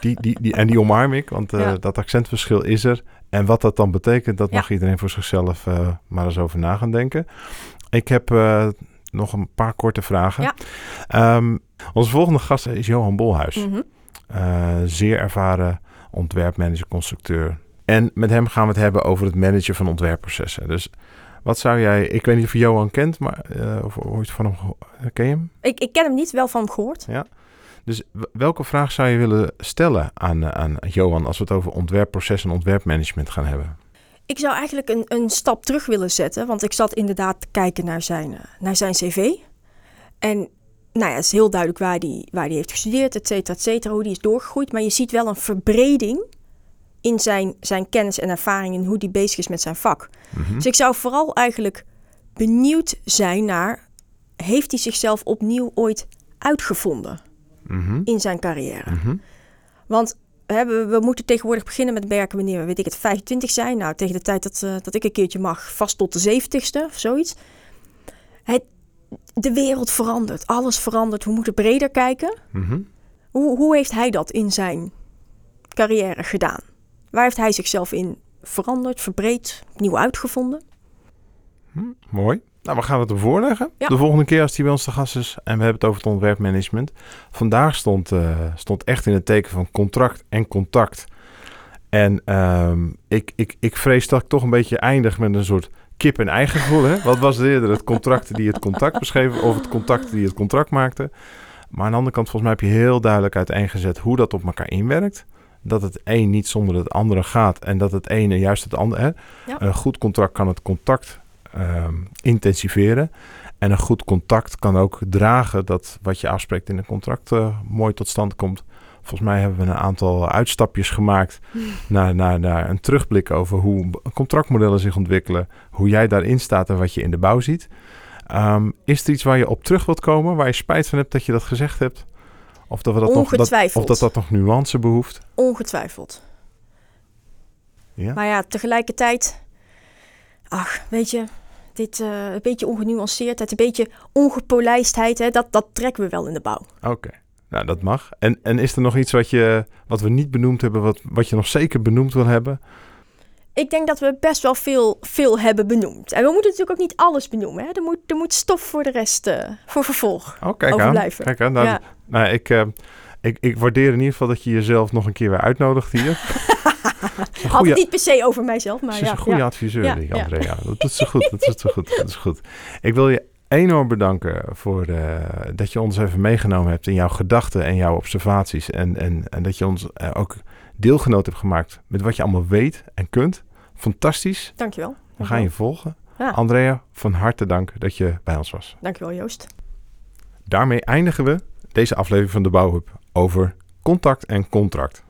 Die, die, die, en die omarm ik, want dat accentverschil is er. En wat dat dan betekent, dat Ja. mag iedereen voor zichzelf eh, maar eens over na gaan denken. Ik heb eh, nog een paar korte vragen. Ja. Ehm, onze volgende gast is Johan Bolhuis. Mhm. Eh, zeer ervaren ontwerpmanager, constructeur. En met hem gaan we het hebben over het managen van ontwerpprocessen. Dus wat zou jij... Ik weet niet of je Johan kent, maar of ooit van hem... Ken je hem? Ik, ik ken hem niet, wel van hem gehoord. Dus welke vraag zou je willen stellen aan, eh, aan Johan... als we het over ontwerpproces en ontwerpmanagement gaan hebben? Ik zou eigenlijk een, een stap terug willen zetten, want ik zat inderdaad te kijken naar zijn, eh, naar zijn cv. En nou ja, het is heel duidelijk waar hij waar die heeft gestudeerd, et cetera, et cetera, hoe die is doorgegroeid. Maar je ziet wel een verbreding in zijn, zijn kennis en ervaring en hoe die bezig is met zijn vak. Mhm. Dus ik zou vooral eigenlijk benieuwd zijn naar, heeft hij zichzelf opnieuw ooit uitgevonden Mhm. in zijn carrière? Mhm. Want hè, we, we moeten tegenwoordig beginnen met werken wanneer we, weet ik het, 25 zijn. Nou, tegen de tijd dat, eh, dat ik een keertje mag, vast tot de 70ste of zoiets. Het, de wereld verandert, alles verandert. We moeten breder kijken. Mhm. Hoe, hoe heeft hij dat in zijn carrière gedaan? Waar heeft hij zichzelf in veranderd, verbreed, nieuw uitgevonden? Hm, mooi. Nou, we gaan het hem voorleggen. Ja. De volgende keer als hij bij ons te gast is. En we hebben het over het ontwerpmanagement. Vandaag stond, eh, stond echt in het teken van contract en contact. En ehm, ik, ik, ik vrees dat ik toch een beetje eindig met een soort kip en eigen gevoel. Hè? Wat was het eerder? Het contract die het contact beschreven of het contact die het contract maakte? Maar aan de andere kant, volgens mij heb je heel duidelijk uiteengezet hoe dat op elkaar inwerkt. Dat het een niet zonder het andere gaat en dat het ene juist het andere. Hè? Ja. Een goed contract kan het contact intensiveren. En een goed contact kan ook dragen dat wat je afspreekt in een contract eh, mooi tot stand komt. Volgens mij hebben we een aantal uitstapjes gemaakt naar, naar, naar een terugblik over hoe contractmodellen zich ontwikkelen. Hoe jij daarin staat en wat je in de bouw ziet. Ehm, is er iets waar je op terug wilt komen, waar je spijt van hebt dat je dat gezegd hebt? Of dat, we dat, nog, dat, of dat dat nog nuance behoeft? Ongetwijfeld. Ja? Maar ja, tegelijkertijd, ach, weet je, dit uh, een beetje ongenuanceerdheid, een beetje ongepolijstheid, hè, dat, dat trekken we wel in de bouw. Oké. Nou, dat mag. En, en is er nog iets wat, je, wat we niet benoemd hebben, wat, wat je nog zeker benoemd wil hebben? Ik denk dat we best wel veel, veel hebben benoemd. En we moeten natuurlijk ook niet alles benoemen. Hè? Er, moet, er moet stof voor de rest, uh, voor vervolg oh, kijk overblijven. Aan, kijk aan. Nou, ja. nou ik, uh, ik, ik waardeer in ieder geval dat je jezelf nog een keer weer uitnodigt hier. Had het niet per se over mijzelf, maar Ze is een goede adviseur, die Andrea. Dat is zo goed, dat is goed, dat is goed. Ik wil je enorm bedanken voor uh, dat je ons even meegenomen hebt in jouw gedachten en jouw observaties. En, en, en dat je ons uh, ook deelgenoot hebt gemaakt met wat je allemaal weet en kunt. Fantastisch. Dankjewel. We gaan je volgen. Andrea, van harte dank dat je bij ons was. Dankjewel Joost. Daarmee eindigen we deze aflevering van de Bouwhub over contact en contract.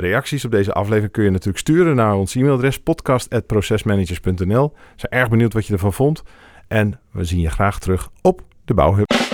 Reacties op deze aflevering kun je natuurlijk sturen naar ons e-mailadres podcast.procesmanagers.nl. We zijn erg benieuwd wat je ervan vond. En we zien je graag terug op de Bouwhub.